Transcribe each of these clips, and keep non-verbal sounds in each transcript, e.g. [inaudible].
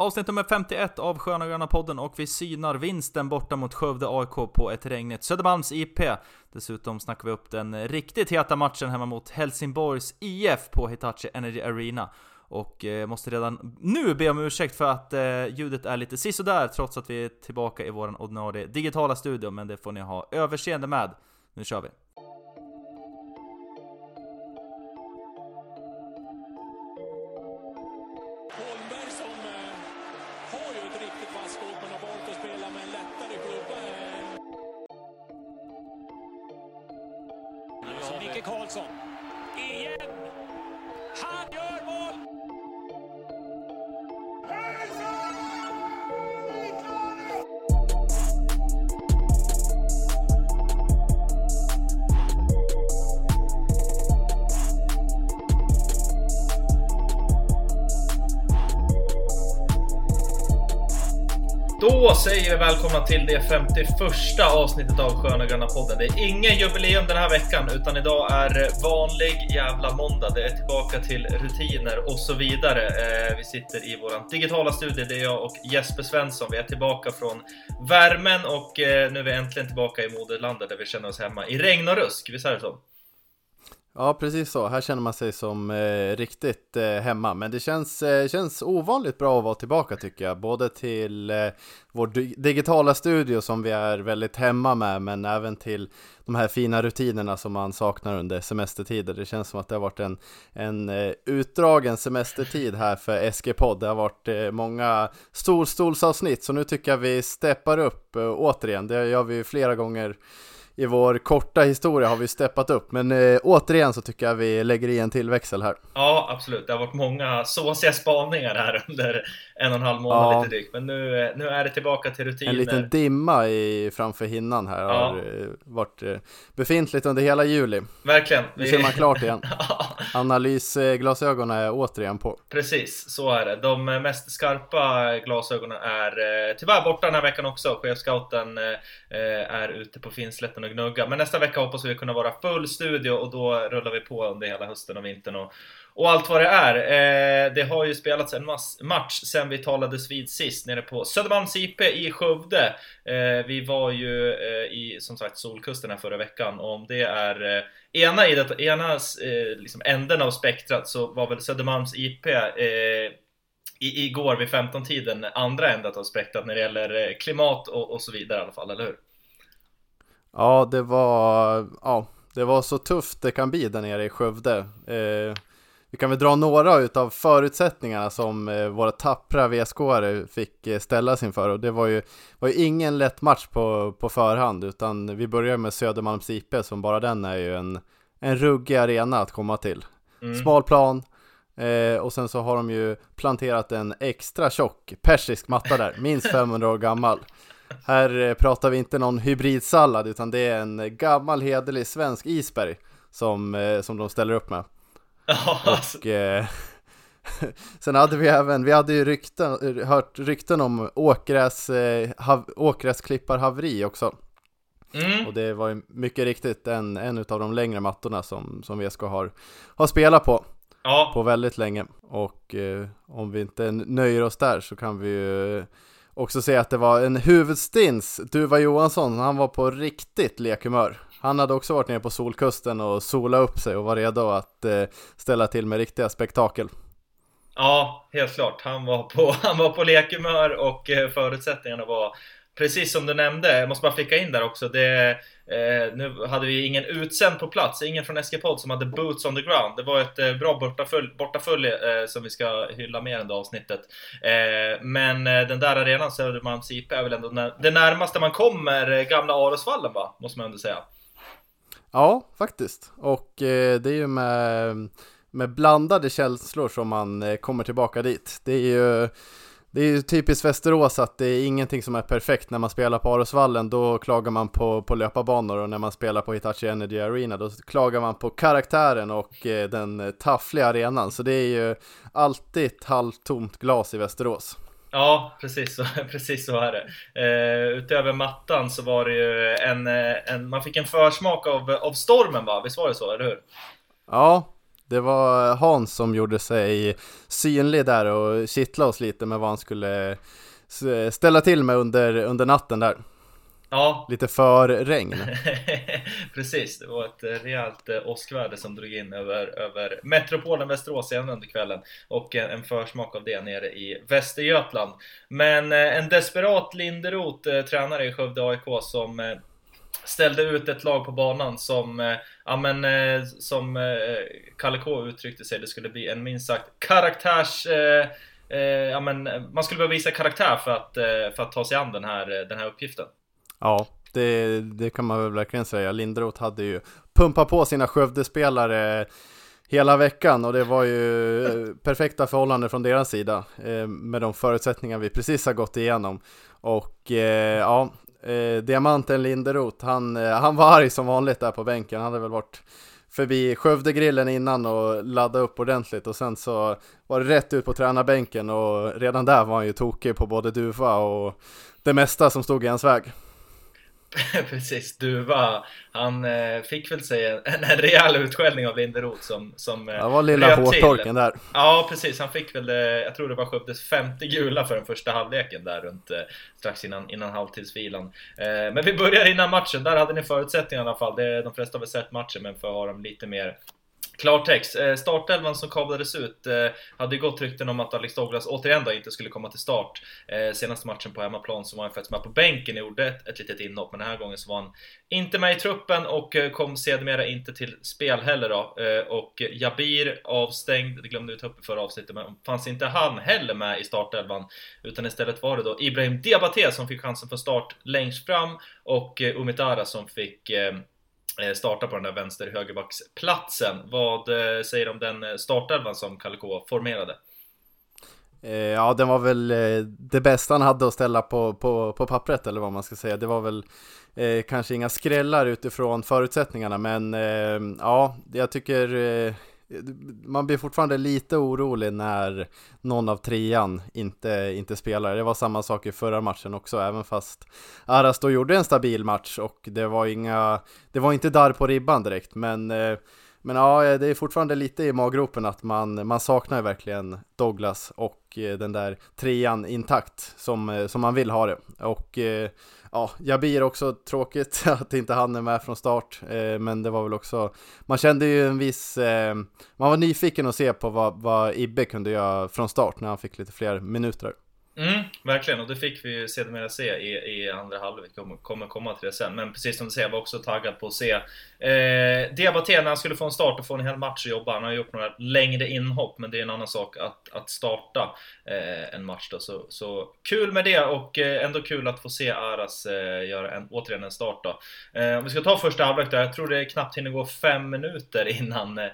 Avsnitt nummer 51 av Sköna Gröna podden och vi synar vinsten borta mot Skövde AIK på ett regnigt Södermalms IP. Dessutom snackar vi upp den riktigt heta matchen hemma mot Helsingborgs IF på Hitachi Energy Arena. Och eh, måste redan nu be om ursäkt för att eh, ljudet är lite sisådär trots att vi är tillbaka i vår ordinarie digitala studio, men det får ni ha överseende med. Nu kör vi! Det 51 avsnittet av Sköna Gröna podden. Det är ingen jubileum den här veckan, utan idag är vanlig jävla måndag. Det är tillbaka till rutiner och så vidare. Eh, vi sitter i vår digitala studio. Det är jag och Jesper Svensson. Vi är tillbaka från värmen och eh, nu är vi äntligen tillbaka i moderlandet där vi känner oss hemma. I regn och rusk, visst är det så? Ja, precis så. Här känner man sig som eh, riktigt eh, hemma. Men det känns, eh, känns ovanligt bra att vara tillbaka tycker jag. Både till eh, vår di- digitala studio som vi är väldigt hemma med, men även till de här fina rutinerna som man saknar under semestertider. Det känns som att det har varit en, en eh, utdragen semestertid här för SG-podd. Det har varit eh, många storstolsavsnitt, så nu tycker jag vi steppar upp eh, återigen. Det gör vi flera gånger i vår korta historia har vi steppat upp, men eh, återigen så tycker jag vi lägger i en tillväxel här. Ja, absolut. Det har varit många såsiga spaningar här under en och en halv månad Ja. lite drygt. Men nu, eh, nu är det tillbaka till rutiner. En liten dimma i, framför hinnan här Ja. har eh, varit eh, befintligt under hela juli. Verkligen. Nu ser man klart igen. [laughs] Ja, Analysglasögonen är återigen på. Precis, så är det. De mest skarpa glasögonen är tyvärr borta den här veckan också. Chefscouten är ute på Finnslätten kommer gnugga. Men nästa vecka hoppas vi kunna vara full studio och då rullar vi på under hela hösten och vintern och, och allt vad det är. Eh, det har ju spelats en mass- match sen vi talades vid sist nere på Södermalms IP i Skövde. Eh, vi var ju eh, i, som sagt, Solkusten här förra veckan. Och om det är eh, ena, i det, ena eh, liksom änden av spektrat så var väl Södermalms IP eh, i, igår vid 15-tiden andra ändan av spektrat när det gäller eh, klimat och, och så vidare i alla fall, eller hur? Ja, det var, ja, det var så tufft det kan bli där nere i Skövde. Eh, vi kan väl dra några utav förutsättningarna som eh, våra tappra VSK-are fick eh, ställas inför och det var ju, var ju ingen lätt match på, på förhand utan vi börjar med Södermalms IP som bara den är ju en, en ruggig arena att komma till. Mm. Smal plan eh, och sen så har de ju planterat en extra tjock persisk matta där, minst [laughs] 500 år gammal. Här eh, pratar vi inte någon hybridsallad utan det är en gammal hederlig svensk isberg som, eh, som de ställer upp med. [laughs] Ja, alltså, Och, eh, [laughs] sen hade vi även, vi hade ju rykten, hört rykten om åkgräs, eh, hav, åkgräsklipparhaveri också. mm. Och det var ju mycket riktigt en, en av de längre mattorna som, som VSK har, har spelat på ja, på väldigt länge. Och eh, om vi inte nöjer oss där så kan vi ju också säga att det var en huvudstins. Duva Johansson, han var på riktigt lekhumör. Han hade också varit nere på Solkusten och sola upp sig och var redo att eh, ställa till med riktiga spektakel. ja, helt klart. Han var på, [laughs] han var på lekhumör och eh, förutsättningarna var Precis som du nämnde, jag måste bara flika in där också. Det, eh, nu hade vi ingen utsänd på plats, ingen från SG-podd som hade boots on the ground. Det var ett eh, bra bortafölje bortafull eh, som vi ska hylla mer under avsnittet. Eh, men eh, den där arenan, Södermalms IP, är väl ändå när, det närmaste man kommer eh, gamla Arosvallen va? Måste man ändå säga. Ja, faktiskt. Och eh, det är ju med, med blandade känslor som man eh, kommer tillbaka dit. Det är ju det är ju typiskt Västerås att det är ingenting som är perfekt när man spelar på Arosvallen. Då klagar man på, på löparbanor och när man spelar på Hitachi Energy Arena då klagar man på karaktären och eh, den taffliga arenan. Så det är ju alltid ett halvtomt glas i Västerås. Ja, precis så, [laughs] precis så är det. Eh, utöver mattan så var det ju en, eh, en man fick en försmak av, av stormen va? Visst var det så, eller hur? Ja, Det var Hans som gjorde sig synlig där och kittlade oss lite med vad han skulle ställa till med under, under natten där. Ja. Lite för regn. [laughs] Precis, det var ett eh, rejält eh, åskväder som drog in över, över metropolen Västerås igen under kvällen och en, en försmak av det nere i Västergötland. Men eh, en desperat Linderoth, tränare i Skövde AIK, som ställde ut ett lag på banan som, eh, ja men, eh, som eh, Kalle K uttryckte sig, det skulle bli en minst sagt karaktärs ja, men, man skulle behöva visa karaktär för att, för att ta sig an den här, den här uppgiften. Ja, det, det kan man väl verkligen säga. Linderoth hade ju pumpat på sina Skövdespelare hela veckan och det var ju perfekta förhållanden från deras sida med de förutsättningar vi precis har gått igenom. Och ja eh, diamanten Linderoth, han, eh, han var arg som vanligt där på bänken. Han hade väl varit förbi Skövdegrillen innan och laddat upp ordentligt och sen så var det rätt ut på tränarbänken och redan där var han ju tokig på både duva och det mesta som stod i hans väg. [laughs] Precis, Duva, han eh, fick väl sig en, en, rejäl utskällning av Linderoth som, som eh, Det var lilla hårtorken där. Ja, precis. Han fick väl, det, jag tror det var Skövdes femte gula för den första halvleken där runt eh, strax innan, innan halvtidsvilan. Eh, men vi börjar innan matchen, där hade ni förutsättningarna i alla fall. Det, de flesta har väl sett matchen, men för att ha dem lite mer Klartext. Eh, startelvan som kablades ut eh, hade ju gått rykten om att Alex Douglas återigen då inte skulle komma till start. Eh, senaste matchen på hemmaplan så var han faktiskt med på bänken och gjorde ett, ett litet inhopp, men den här gången så var han inte med i truppen och kom sedermera inte till spel heller då. Och Jabir avstängd, det glömde vi ta upp i förra avsnittet, men fanns inte han heller med i startelvan. Utan istället var det då Ibrahim Diabaté som fick chansen för start längst fram och Umitara som fick Eh, starta på den där vänster högerbacksplatsen. Vad eh, säger du om den eh, startelvan som Kalle K formerade? Ja, den var väl det bästa han hade att ställa på, på, på pappret eller vad man ska säga. Det var väl eh, kanske inga skrällar utifrån förutsättningarna, men eh, ja, jag tycker eh, man blir fortfarande lite orolig när någon av trean inte, inte spelar. Det var samma sak i förra matchen också, även fast Aras då gjorde en stabil match och det var inga, det var inte där på ribban direkt, men eh, men ja, det är fortfarande lite i maggropen att man, man saknar verkligen Douglas och eh, den där trean intakt som, eh, som man vill ha det. Och ja, Jabir också tråkigt [laughs] att inte han är med från start, eh, men det var väl också, man kände ju en viss, eh, man var nyfiken att se på vad, vad Ibbe kunde göra från start när han fick lite fler minuter. Mm, verkligen, och det fick vi ju sedermera se i, i andra halvlek. Vi kommer komma till det sen. Men precis som du säger, jag var också taggad på att se eh, Diabaté när han skulle få en start och få en hel match att jobba. Han har gjort några längre inhopp, men det är en annan sak att, att starta eh, en match då. Så, så kul med det och eh, ändå kul att få se Aras eh, göra en, återigen en start då. Eh, om vi ska ta första halvlek där, jag tror det knappt hinner gå fem minuter innan eh,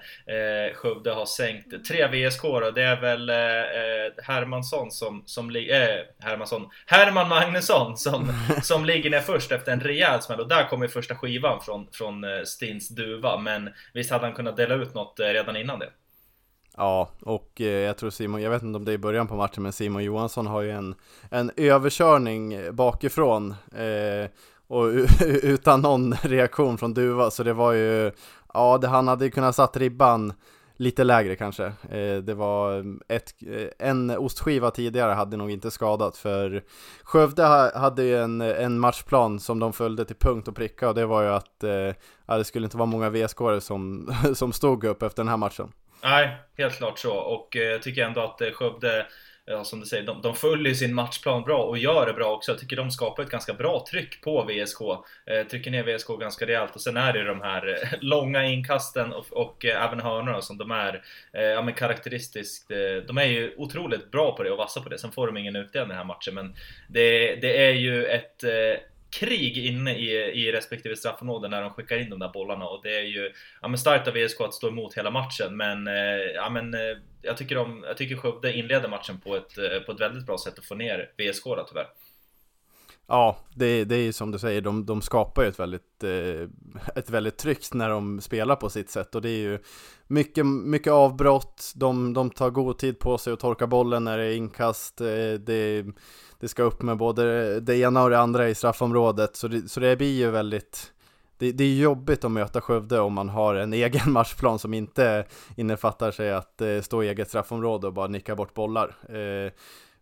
Skövde har sänkt tre VSK då. Det är väl eh, eh Hermansson som, som ligger eh, Hermansson, Herman Magnusson som, [laughs] som ligger ner först efter en rejäl smäll. Och där kommer första skivan från, från eh, Stins duva. Men visst hade han kunnat dela ut något eh, redan innan det? Ja, och jag tror Simon, jag vet inte om det är i början på matchen, men Simon Johansson har ju en, en överkörning bakifrån eh, och [laughs] utan någon reaktion från Duva, så det var ju, ja, det, han hade ju kunnat satt ribban lite lägre kanske. Eh, det var eh, ett, eh, en ostskiva tidigare hade nog inte skadat för Skövde hade ju en, en matchplan som de följde till punkt och pricka och det var ju att eh, det skulle inte vara många vsk som, [laughs] som stod upp efter den här matchen. Nej, helt klart så och jag tycker ändå att Skövde ja, som du säger, de, de följer sin matchplan bra och gör det bra också. Jag tycker de skapar ett ganska bra tryck på VSK. Eh, trycker ner VSK ganska rejält och sen är det de här eh, [laughs] långa inkasten och, och eh, även hörnorna som de är eh, ja, men karaktäristiskt. Eh, de är ju otroligt bra på det och vassa på det. Sen får de ingen utdelning i den här matchen men det, det är ju ett eh, krig inne i, i respektive straffområde när de skickar in de där bollarna och det är ju ja, men starkt av VSK att stå emot hela matchen men, eh, ja, men eh, jag tycker, de, jag tycker Skövde inleder matchen på ett, eh, på ett väldigt bra sätt att få ner VSK då tyvärr. Ja, det, det är ju som du säger, de, de skapar ju ett väldigt, eh, ett väldigt tryck när de spelar på sitt sätt. Och det är ju mycket, mycket avbrott, de, de tar god tid på sig att torka bollen när det är inkast, eh, det, det ska upp med både det ena och det andra i straffområdet. Så det, så det blir ju väldigt det, det, är jobbigt att möta Skövde om man har en [laughs] egen matchplan som inte innefattar sig att eh, stå i eget straffområde och bara nicka bort bollar. Eh,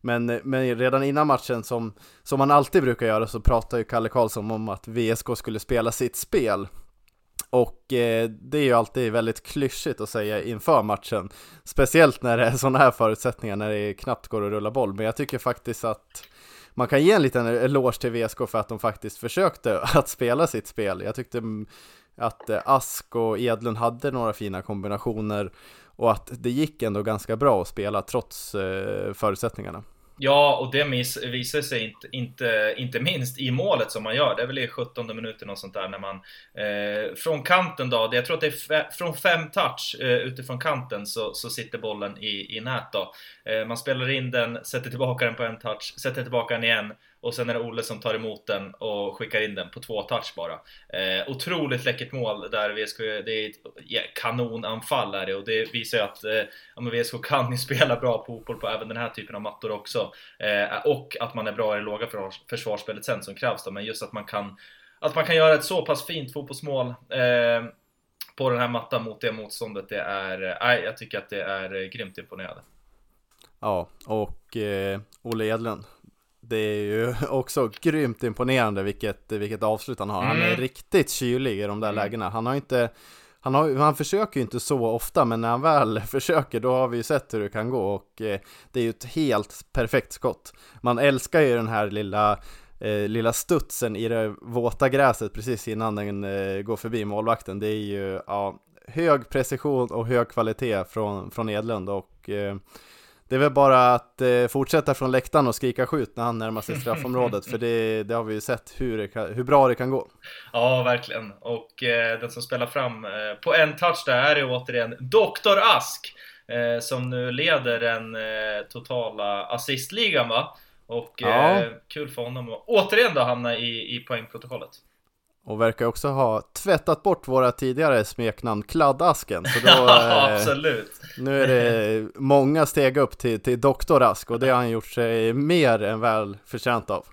men, eh, men redan innan matchen, som, som man alltid brukar göra, så pratar ju Kalle Karlsson om att VSK skulle spela sitt spel. Och eh, det är ju alltid väldigt klyschigt att säga inför matchen, speciellt när det är sådana här förutsättningar, när det knappt går att rulla boll. Men jag tycker faktiskt att man kan ge en liten eloge till VSK för att de faktiskt försökte [laughs] att spela sitt spel. Jag tyckte att eh, Ask och Edlund hade några fina kombinationer och att det gick ändå ganska bra att spela trots eh, förutsättningarna. Ja, och det miss, visar sig inte, inte, inte minst i målet som man gör. Det är väl i 17 minuten och sånt där när man eh, från kanten då, jag tror att det är från fem touch eh, utifrån kanten så, så sitter bollen i, i nät då. Eh, man spelar in den, sätter tillbaka den på en touch, sätter tillbaka den igen och sen är det Olle som tar emot den och skickar in den på två touch bara. Eh, otroligt läckert mål där VSK, det är ett ja, kanonanfall är det och det visar ju att eh, ja, men VSK kan ju [laughs] spela bra fotboll på även den här typen av mattor också. Eh, och att man är bra i det låga försvarsspelet sen som krävs då, men just att man kan att man kan göra ett så pass fint fotbollsmål eh, på den här mattan mot det motståndet, det är, nej, jag tycker att det är eh, grymt imponerande. Ja, och eh, Olle Edlund, det är ju [laughs] också grymt imponerande vilket, vilket avslut han har. Mm. Han är mm. riktigt kylig i de där mm. lägena. Han har inte han, har, han försöker ju inte så ofta, men när han väl [laughs] försöker då har vi ju sett hur det kan gå och eh, det är ju ett helt perfekt skott. Man älskar ju den här lilla, eh, lilla studsen i det våta gräset precis innan den eh, går förbi målvakten. Det är ju ja, hög precision och hög kvalitet från, från Edlund och eh, det är väl bara att eh, fortsätta från läktaren och skrika skjut när han närmar sig straffområdet för det, det har vi ju sett hur, kan, hur bra det kan gå. Ja, verkligen. Och eh, den som spelar fram eh, på en touch där är det återigen Dr. Ask eh, som nu leder den eh, totala assistligan va? Och ja. Eh, kul för honom att återigen då hamna i, i poängprotokollet. Och verkar också ha tvättat bort våra tidigare smeknamn Kladdasken. Så då, ja, [laughs] eh, absolut. Nu är det många steg upp till, till Doktor Ask och det har han gjort sig mer än väl förtjänt av.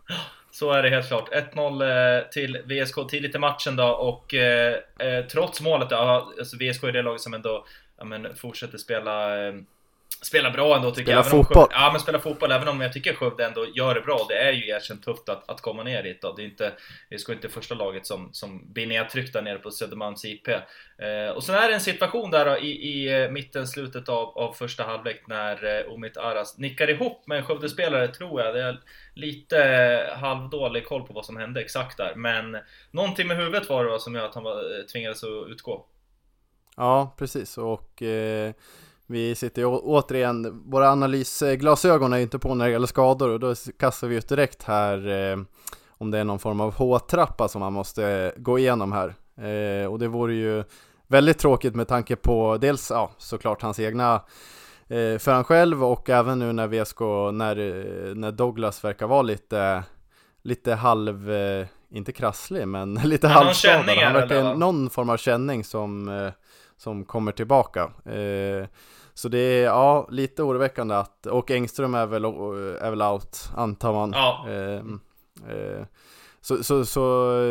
Så är det helt klart. 1-0 eh, till VSK tidigt i matchen då och eh, eh, trots målet, alltså VSK är det laget som ändå ja, men, fortsätter spela eh, Spelar bra ändå tycker spela jag. Fotboll. ja men spela fotboll, även om jag tycker Skövde ändå gör det bra. Det är ju erkänt tufft att, att komma ner dit då. Det är inte, det ska inte första laget som, som blir nedtryckt där nere på Södermalms IP. Eh, och sen är det en situation där då, i, i eh, mitten, slutet av, av första halvlek när eh, Omid Aras nickar ihop med en Skövdespelare tror jag. Det är lite halvdålig koll på vad som hände exakt där. Men någonting med huvudet var det som gör att han var, eh, tvingades att utgå. Ja, precis. Och eh vi sitter ju återigen, våra analysglasögon är ju inte på när det gäller skador och då kastar vi ut direkt här eh, om det är någon form av H-trappa som man måste gå igenom här. Eh, och det vore ju väldigt tråkigt med tanke på dels, ja, såklart hans egna eh, för han själv och även nu när VSK, när, när Douglas verkar vara lite, lite halv, eh, inte krasslig, men [laughs] lite halvskadad. Han verkar någon form av känning som, eh, som kommer tillbaka. Eh, så det är ja, lite oroväckande att, och Engström är väl, är väl out, antar man. Ja. Eh, eh, så, så, så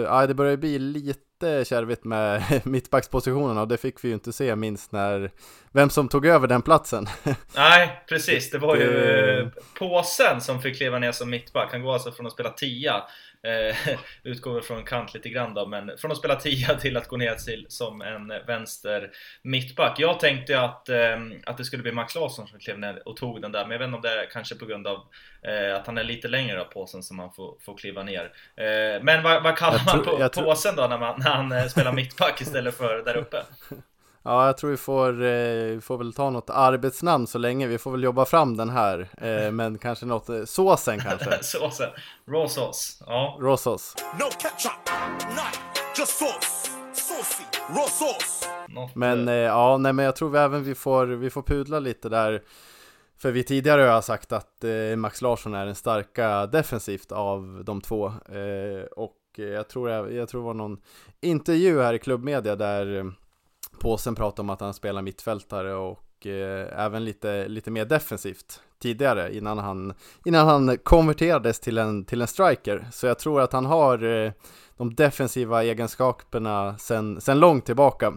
ja, det börjar bli lite kärvigt med [laughs] mittbackspositionen och det fick vi ju inte se minst när vem som tog över den platsen. [laughs] Nej, precis. Det var ju påsen som fick kliva ner som mittback. Han går alltså från att spela tia Eh, [laughs] utgår från kant lite grann då, men från att spela tia till att gå ner till som en vänster mittback. Jag tänkte att, eh, att det skulle bli Max Larsson som klev ner och tog den där, men jag vet inte om det är kanske på grund av eh, att han är lite längre av påsen som han får, får kliva ner. Eh, men vad, vad kallar man på, påsen då när, man, när han eh, spelar mittback istället för där uppe? [laughs] Ja, jag tror vi får, eh, får väl ta något arbetsnamn så länge. Vi får väl jobba fram den här. Eh, [laughs] men kanske något, eh, såsen kanske. [laughs] såsen. Råsås. Ja. Råsås. No ketchup. Not just sauce. Saucy. Råsås. Men eh, ja, nej men jag tror vi även vi får, vi får pudla lite där. För vi tidigare har sagt att eh, Max Larsson är den starka defensivt av de två. Eh, och jag tror, jag, jag tror det var någon intervju här i klubbmedia där Påsen pratar om att han spelar mittfältare och eh, även lite, lite mer defensivt tidigare innan han, innan han konverterades till en, till en striker. Så jag tror att han har eh, de defensiva egenskaperna sen, sen långt tillbaka.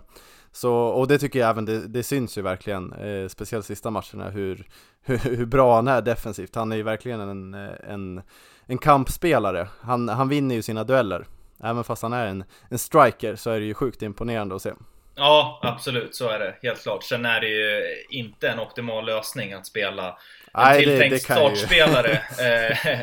Så, och det tycker jag även, det, det syns ju verkligen, eh, speciellt sista matcherna, hur, hur, hur, bra han är defensivt. Han är ju verkligen en, en, en kampspelare. Han, han vinner ju sina dueller. Även fast han är en, en striker så är det ju sjukt imponerande att se. Ja, absolut, så är det. Helt klart. Sen är det ju inte en optimal lösning att spela en Nej, tilltänkt det, det startspelare.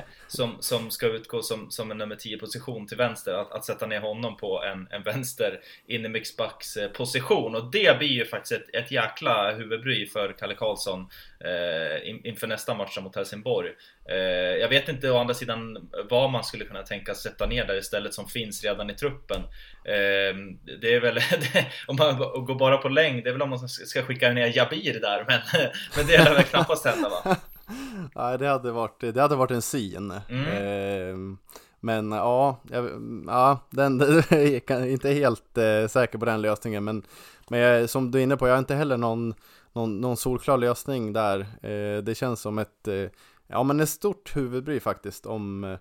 [laughs] som, som ska utgå som, som en nummer 10 position till vänster, att, att sätta ner honom på en, en vänster in i mixbacks eh, position. Och det blir ju faktiskt ett, ett jäkla huvudbry för Kalle Karlsson eh, in, inför nästa match mot Helsingborg. Eh, jag vet inte å andra sidan vad man skulle kunna tänka sätta ner där istället som finns redan i truppen. Eh, det är väl, [laughs] om man går bara på längd, det är väl om man ska skicka ner Jabir där, men, [laughs] men det är väl knappast hända va? Nej, det hade varit, det hade varit en syn. Mm. Eh, men ja, jag, ja den, [laughs] jag är inte helt eh, säker på den lösningen. Men, men jag, som du är inne på, jag har inte heller någon, någon, någon solklar lösning där. Eh, det känns som ett, eh, ja men ett stort huvudbry faktiskt om,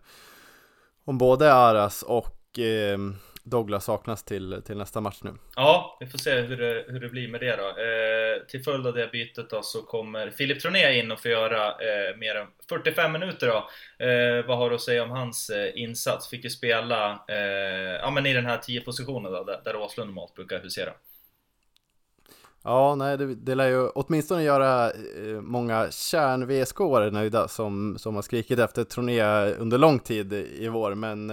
om både Aras och ehm, Douglas saknas till, till nästa match nu. Ja, vi får se hur det, hur det blir med det då. Eh, till följd av det bytet då så kommer Filip Troné in och får göra eh, mer än 45 minuter då. Eh, vad har du att säga om hans eh, insats? Fick ju spela eh, ja, men i den här 10 positionen då, där, där Åslund normalt brukar husera. Ja, nej, det, det lär ju åtminstone göra eh, många kärn-VSK-are nöjda som, som har skrikit efter Troné under lång tid i vår, men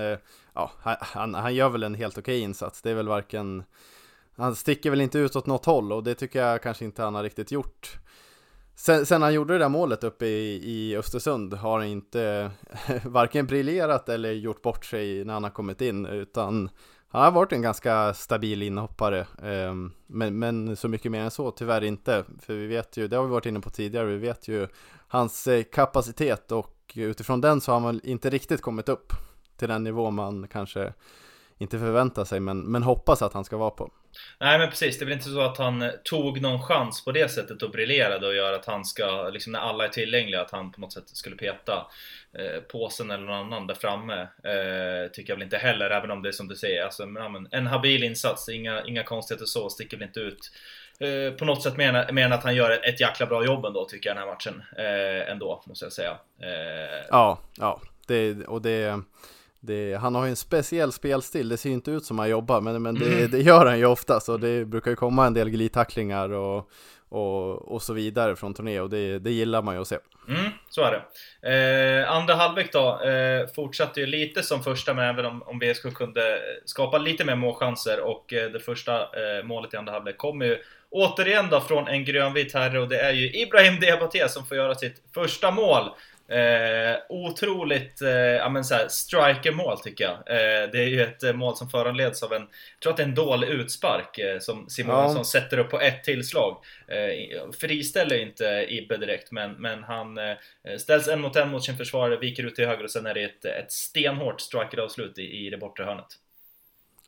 ja, han, han gör väl en helt okej insats. Det är väl varken, han sticker väl inte ut åt något håll och det tycker jag kanske inte han har riktigt gjort. Sen, sen han gjorde det där målet uppe i, i Östersund har han inte [laughs] varken briljerat eller gjort bort sig när han har kommit in, utan han har varit en ganska stabil inhoppare, ehm, men, men så mycket mer än så tyvärr inte. För vi vet ju, det har vi varit inne på tidigare, vi vet ju hans eh, kapacitet och utifrån den så har han väl inte riktigt kommit upp till den nivå man kanske inte förväntar sig men, men hoppas att han ska vara på. Nej men precis, det är väl inte så att han tog någon chans på det sättet och briljerade och gör att han ska, liksom när alla är tillgängliga, att han på något sätt skulle peta eh, påsen eller någon annan där framme. Eh, tycker jag väl inte heller, även om det är som du säger, alltså, men, en habil insats, inga, inga konstigheter så, sticker väl inte ut eh, på något sätt mer, mer än att han gör ett, ett jäkla bra jobb ändå tycker jag den här matchen. Eh, ändå, måste jag säga. Eh, ja, ja, det, och det det, han har ju en speciell spelstil, det ser ju inte ut som han jobbar, men, men det, mm. det gör han ju ofta, så det brukar ju komma en del glidtacklingar och, och, och så vidare från turné och det, det gillar man ju att se. Mm, så är det. Eh, andra halvlek då, eh, fortsatte ju lite som första, men även om, om VSK kunde skapa lite mer målchanser och eh, det första eh, målet i andra halvlek kommer ju återigen då från en grönvit herre och det är ju Ibrahim Diabaté som får göra sitt första mål. Eh, otroligt eh, ja, men så här, striker-mål tycker jag. Eh, det är ju ett eh, mål som föranleds av en, jag tror att det är en dålig utspark eh, som Simonsson ja. sätter upp på ett tillslag. Eh, friställer inte Ibbe direkt, men, men han eh, ställs en mot en mot sin försvarare, viker ut till höger och sen är det ett, ett stenhårt striker-avslut i, i det bortre hörnet.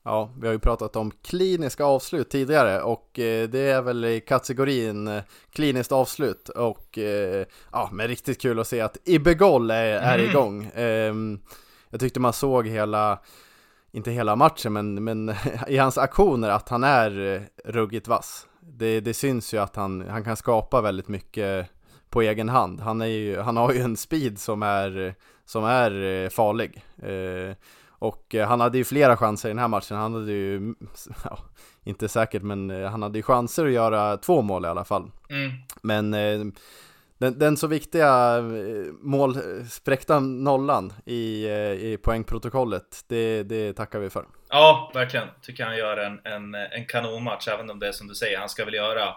Ja, vi har ju pratat om kliniska avslut tidigare och eh, det är väl i kategorin eh, kliniskt avslut och eh, ja, men riktigt kul att se att Ibegol är, är mm. igång. Ehm, jag tyckte man såg hela, inte hela matchen, men, men [laughs] i hans aktioner att han är ruggigt vass. Det, det syns ju att han, han kan skapa väldigt mycket på egen hand. Han, är ju, han har ju en speed som är, som är farlig. Och eh, han hade ju flera chanser i den här matchen, han hade ju, [laughs] ja, inte säkert men eh, han hade ju chanser att göra två mål i alla fall. Mm. Men eh, den, den, så viktiga målspräckta nollan i, i poängprotokollet, det, det tackar vi för. Ja, verkligen. Tycker han gör en, en, en kanonmatch, även om det är som du säger, han ska väl göra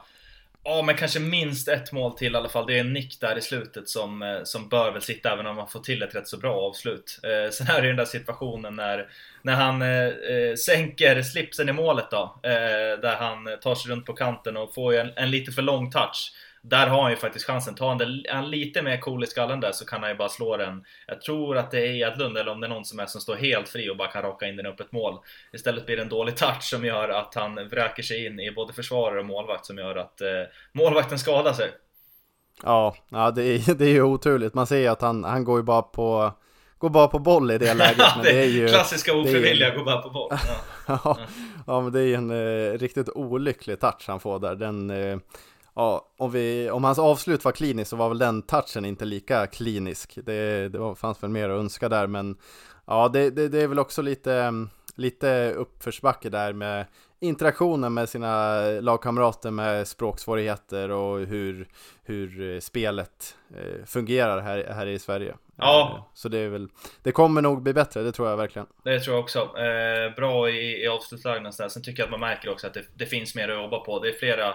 Ja, men kanske minst ett mål till i alla fall. Det är en nick där i slutet som, eh, som bör väl sitta även om man får till ett rätt så bra avslut. Eh, sen är det ju den där situationen när, när han eh, eh, sänker slipsen i målet då. Eh, där han tar sig runt på kanten och får en, en lite för lång touch. Där har han ju faktiskt chansen. Tar han, han lite mer cool i skallen där så kan han ju bara slå den. Jag tror att det är Edlund eller om det är någon som är som står helt fri och bara kan raka in den upp ett mål. Istället blir det en dålig touch som gör att han vräker sig in i både försvarare och målvakt som gör att eh, målvakten skadar sig. Ja, ja det, är, det är ju oturligt. Man ser ju att han, han går ju bara på Går bara på boll i det [laughs] läget. men det, är ju, klassiska ofrivilliga, går bara på boll. Ja. [laughs] ja, ja, men det är ju en eh, riktigt olycklig touch han får där. Den, eh, ja, om, vi, om hans avslut var klinisk så var väl den touchen inte lika klinisk. Det, det var, fanns väl mer att önska där, men ja, det, det, det är väl också lite, lite uppförsbacke där med interaktionen med sina lagkamrater med språksvårigheter och hur, hur spelet eh, fungerar här, här i Sverige. Ja. Eh, så det är väl, det kommer nog bli bättre, det tror jag verkligen. Det tror jag också. Eh, bra i, i avslutslägena sen tycker jag att man märker också att det, det finns mer att jobba på. Det är flera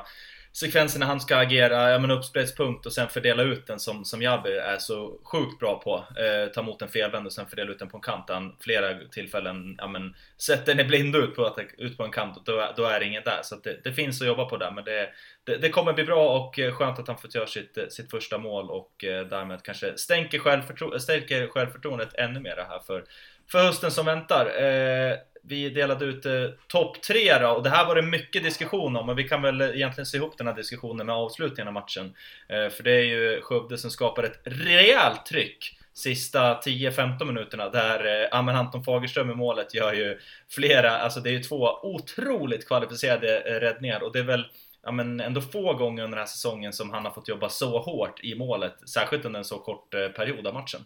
sekvensen när han ska agera, ja men uppspelspunkt och sen fördela ut den som, som Jabbi är så sjukt bra på. Eh, ta emot en felvänd och sen fördela ut den på en kant. Han flera tillfällen, ja men sätter den blind ut på, att, ut på en kant och då, då är det ingen där. Så det, det, finns att jobba på där men det, det, det, kommer bli bra och eh, skönt att han fått göra sitt, eh, sitt första mål och eh, därmed kanske stänker, självförtro stärker självförtroendet ännu mer här för, för hösten som väntar. Eh, vi delade ut eh, topp tre då, och det här var det mycket diskussion om, och vi kan väl egentligen se ihop den här diskussionen med avslutningen av matchen. Eh, för det är ju Skövde som skapar ett rejält tryck sista 10-15 minuterna där eh, Amen Anton Fagerström i målet gör ju flera, alltså det är ju två otroligt kvalificerade eh, räddningar och det är väl ja, men ändå få gånger under den här säsongen som han har fått jobba så hårt i målet, särskilt under en så kort eh, period av matchen.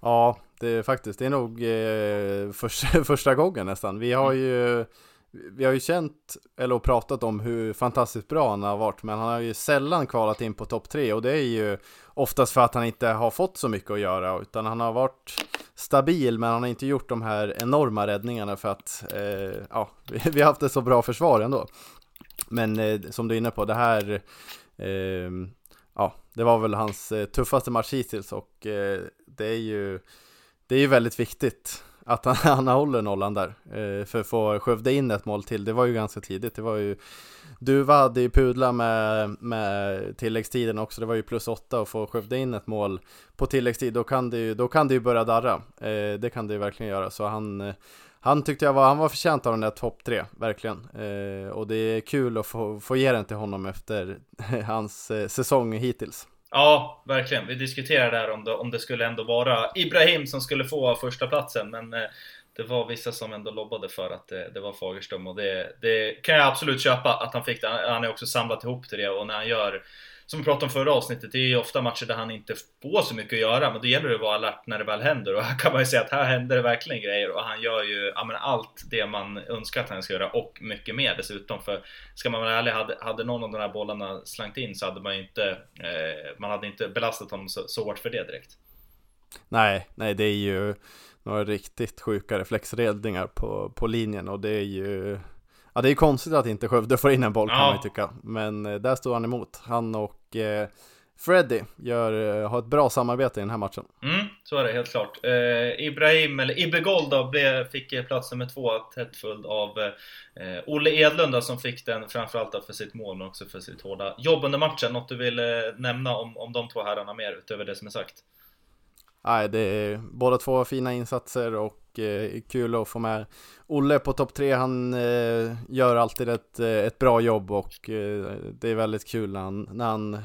Ja, det är faktiskt, det är nog eh, första, [laughs] första gången nästan. Vi har ju vi har ju känt, eller pratat om hur fantastiskt bra han har varit, men han har ju sällan kvalat in på topp tre och det är ju oftast för att han inte har fått så mycket att göra, utan han har varit stabil, men han har inte gjort de här enorma räddningarna för att, eh, ja, [laughs] vi har haft ett så bra försvar ändå. Men eh, som du är inne på, det här, eh, ja, det var väl hans eh, tuffaste match hittills och eh, det är ju det är ju väldigt viktigt att han, [laughs] han håller nollan där. Eh, för att få Skövde in ett mål till, det var ju ganska tidigt. Det var ju Duva hade ju pudla med, med tilläggstiden också, det var ju plus åtta och få Skövde in ett mål på tilläggstid, då kan det ju, då kan det ju börja darra. Eh, det kan det ju verkligen göra, så han han tyckte jag var, han var förtjänt av den där topp tre, verkligen. Eh, och det är kul att få, få ge den till honom efter [laughs] hans eh, säsong hittills. Ja, verkligen. Vi diskuterade där om det, om det skulle ändå vara Ibrahim som skulle få första platsen men eh, det var vissa som ändå lobbade för att det, det var Fagerström och det, det, kan jag absolut köpa att han fick det. Han är också samlat ihop till det och när han gör som vi pratade om förra avsnittet, det är ju ofta matcher där han inte får så mycket att göra, men då gäller det att vara alert när det väl händer. Och här kan man ju säga att här händer det verkligen grejer och han gör ju ja, men allt det man önskar att han ska göra och mycket mer dessutom. För ska man vara ärlig, hade, hade någon av de här bollarna slängt in så hade man ju inte, eh, man hade inte belastat honom så, så hårt för det direkt. Nej, nej det är ju några riktigt sjuka reflexräddningar på, på linjen och det är ju Ja det är konstigt att inte Skövde får in en boll kan ja. man ju tycka. Men eh, där står han emot. Han och eh, Freddy gör, eh, har ett bra samarbete i den här matchen. Mm, så är det helt klart. Eh, Ibrahim, eller Ibbe Gold då, blev, fick plats nummer två tätt följd av eh, Olle Edlund då, som fick den framförallt för sitt mål men också för sitt hårda jobb under matchen. Något du vill eh, nämna om, om de två herrarna mer utöver det som är sagt? Nej, det är båda två fina insatser och eh, kul att få med Olle på topp tre. Han eh, gör alltid ett, eh, ett bra jobb och eh, det är väldigt kul när han, när han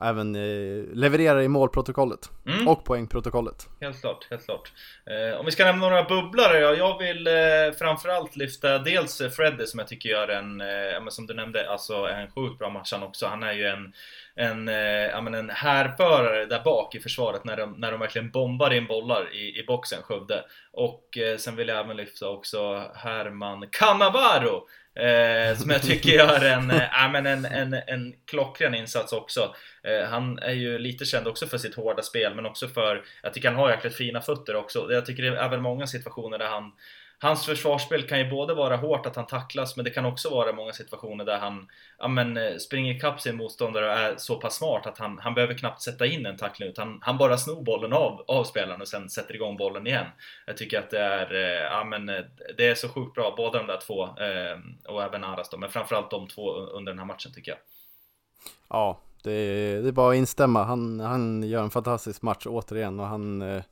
även eh, levererar i målprotokollet mm. och poängprotokollet. Helt klart, helt klart. Eh, om vi ska nämna några bubblare, ja, jag vill eh, framförallt lyfta dels Freddy som jag tycker gör en, eh, som du nämnde, alltså en sjukt bra match han också. Han är ju en en, eh, en härförare där bak i försvaret när de, när de verkligen bombar in bollar i, i boxen, Skövde. Och eh, sen vill jag även lyfta också Herman Cannavaro Eh, som jag tycker gör en, eh, men en, en, en klockren insats också. Eh, han är ju lite känd också för sitt hårda spel men också för, jag tycker han har jäkligt fina fötter också. Jag tycker det är väl många situationer där han Hans försvarsspel kan ju både vara hårt att han tacklas men det kan också vara många situationer där han ja, men, eh, springer ikapp sin motståndare och är så pass smart att han, han behöver knappt sätta in en tackling utan han bara snor bollen av, av spelaren och sen sätter igång bollen igen. Jag tycker att det är, eh, ja, men, eh, det är så sjukt bra, båda de där två och även Aras då, men framförallt de två under den här matchen tycker jag. Ja, det är, det är bara att instämma. Han, han gör en fantastisk match återigen och han,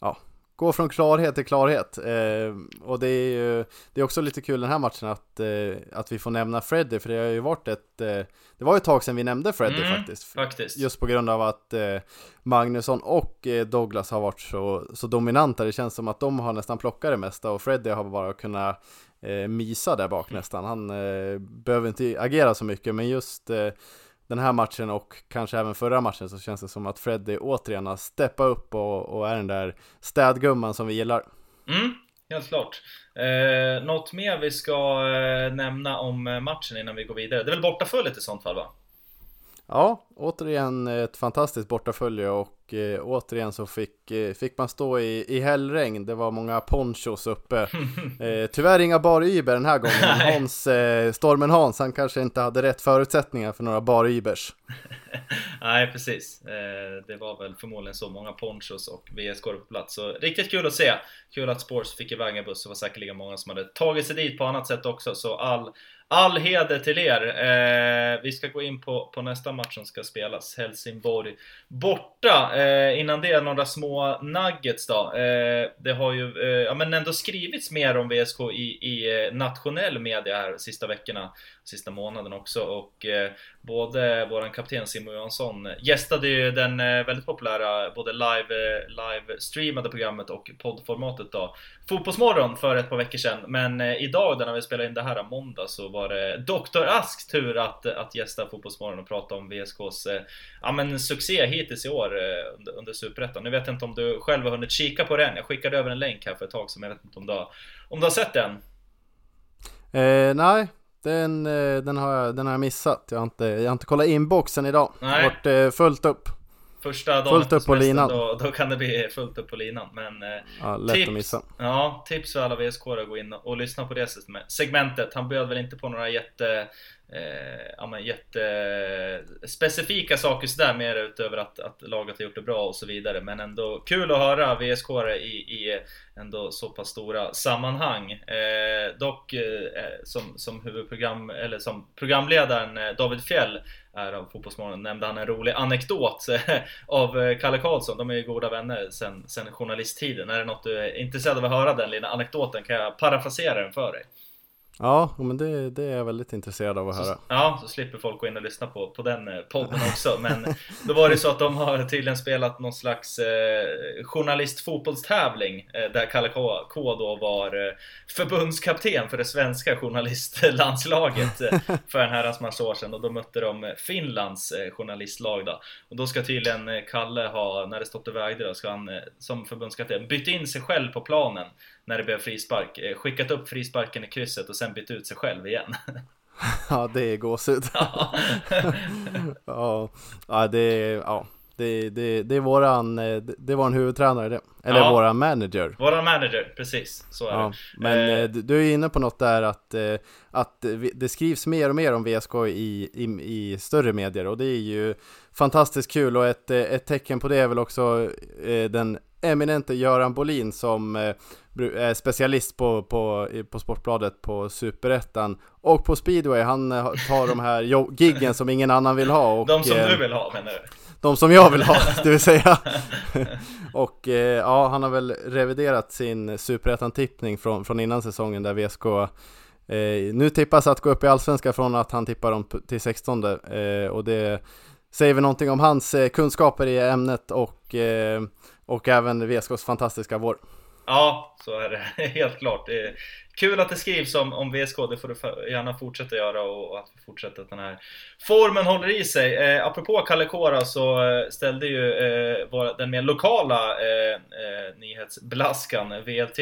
ja, gå från klarhet till klarhet. Eh, och det är ju det är också lite kul den här matchen att, eh, att vi får nämna Freddy, för det har ju varit ett, eh, det var ju ett tag sedan vi nämnde Freddy Mm, faktiskt. Faktiskt. Just på grund av att eh, Magnusson och eh, Douglas har varit så, så dominanta. Det känns som att de har nästan plockat det mesta och Freddy har bara kunnat eh, mysa där bak nästan. Han eh, behöver inte agera så mycket, men just den här matchen och kanske även förra matchen så känns det som att Freddy återigen har steppat upp och, och är den där städgumman som vi gillar. Mm, helt klart. Eh, något mer vi ska eh, nämna om eh, matchen innan vi går vidare? Det är väl bortaföljet i sånt fall va? Ja, återigen ett fantastiskt bortafölje och eh, återigen så fick, eh, fick man stå i, i hällregn. Det var många ponchos uppe. [laughs] Eh, tyvärr inga bar-Uber den här gången. Hans, eh, Stormen Hans, han kanske inte hade rätt förutsättningar för några bar-Ubers. [laughs] Nej precis. Eh, det var väl förmodligen så många ponchos och VSK på plats. Så riktigt kul att se. Kul att Sports fick iväg en buss. Det var säkerligen många som hade tagit sig dit på annat sätt också. Så all, all heder till er. Eh, vi ska gå in på, på nästa match som ska spelas. Helsingborg borta. Eh, innan det några små nuggets då. Eh, det har ju eh, ja, men ändå skrivits mer om VSK i, i eh, nationell media här sista veckorna. Sista månaden också. Och eh, både våran kapten Simon Johansson gästade ju den eh, väldigt populära både live, eh, live streamade programmet och poddformatet då Fotbollsmorgon för ett par veckor sedan Men eh, idag när vi spelar in det här måndag så var det Dr. Asks tur att, att gästa Fotbollsmorgon och prata om VSKs ja, men succé hittills i år under, under Superettan Nu vet jag inte om du själv har hunnit kika på den Jag skickade över en länk här för ett tag sedan, men jag vet inte om du har, om du har sett den? Eh, nej, den, eh, den, har jag, den har jag missat. Jag har inte, jag har inte kollat inboxen idag. Det Nej. har varit eh, fullt upp. Första dagen Fullt upp på linan. Då, då kan det bli fullt upp på linan men eh, Ja, lätt tips, att missa. Ja, tips för alla VSK att gå in och lyssna på det segmentet. Han bjöd väl inte på några jätte, eh, ja, men jätte specifika saker sådär mer utöver att, att laget har gjort det bra och så vidare. Men ändå kul att höra VSK i, i ändå så pass stora sammanhang. Eh, dock eh, som, som huvudprogram eller som programledaren eh, David Fjell är av Fotbollsmorgon nämnde han en rolig anekdot eh, av eh, Kalle Karlsson. De är ju goda vänner sen, sen journalisttiden. Är det något du är intresserad av att höra den lilla anekdoten kan jag parafrasera den för dig. Ja, men det, det är jag väldigt intresserad av att höra. Ja, så slipper folk gå in och lyssna på, på den eh, podden också. Men [laughs] då var det så att de har tydligen spelat någon slags eh, journalistfotbollstävling eh, där Kalle K, K då var eh, förbundskapten för det svenska journalistlandslaget eh, [laughs] för en herrans massa år sedan och då mötte de Finlands eh, journalistlag då. Och då ska tydligen eh, Kalle ha, när det stått och vägde då, ska han eh, som förbundskapten bytt in sig själv på planen när det blev frispark, skickat upp frisparken i krysset och sen bytt ut sig själv igen. [laughs] Ja, det är gåshud. Ja. [laughs] ja, ja, det är, ja, det, det, det är våran, eh, det är våran huvudtränare det. Eller Ja. våran manager. Våran manager, precis. Så är Ja, det. men Eh, eh, du är inne på något där att, eh, att det skrivs mer och mer om VSK i, i, i större medier och det är ju fantastiskt kul och ett, ett tecken på det är väl också den eminente Göran Bolin som eh, bru- är specialist på, på, på Sportbladet på Superettan och på speedway. Han eh, tar de här giggen som ingen annan vill ha. Och, de som eh, du vill ha menar du? de som jag vill ha, [laughs] det vill säga. [laughs] och eh, ja, han har väl reviderat sin superettan-tippning från, från innan säsongen där VSK eh, nu tippas att gå upp i allsvenskan från att han tippar dem till 16 eh, och det säger väl någonting om hans eh, kunskaper i ämnet och, eh, och även VSKs fantastiska vår. Ja, så är det [laughs] helt klart. Det är kul att det skrivs om, om VSK, det får du gärna fortsätta göra och, att vi fortsätter att den här formen håller i sig. Eh, apropå Kalle Kora så eh, ställde ju eh, den mer lokala eh, eh, nyhetsblaskan VLT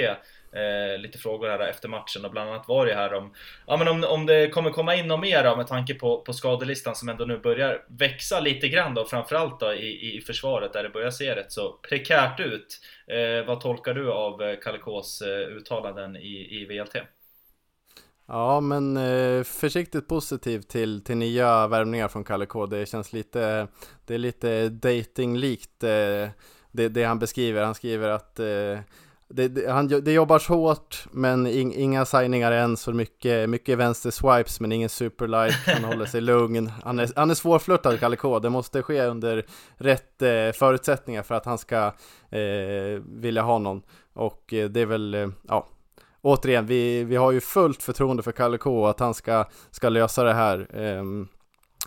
Eh, lite frågor här efter matchen och bland annat var det här om, ja, men om, om det kommer komma in något mer då, med tanke på, på skadelistan som ändå nu börjar växa lite grann då, framförallt då i, i försvaret där det börjar se rätt så prekärt ut. Eh, vad tolkar du av eh, Kalle eh, uttalanden i, i VLT? Ja, men eh, försiktigt positiv till, till nya värvningar från Kalle K. Det känns lite, det är lite datinglikt eh, det, det han beskriver. Han skriver att eh, det, det, han, det jobbas hårt, men in, inga signingar än, så mycket, mycket vänster swipes, men ingen superlight. Han håller sig [laughs] lugn. Han är, han är svårflörtad, Kalle K. Det måste ske under rätt eh, förutsättningar för att han ska eh, vilja ha någon. Och eh, det är väl, eh, ja, återigen, vi, vi har ju fullt förtroende för Kalle K att han ska, ska lösa det här.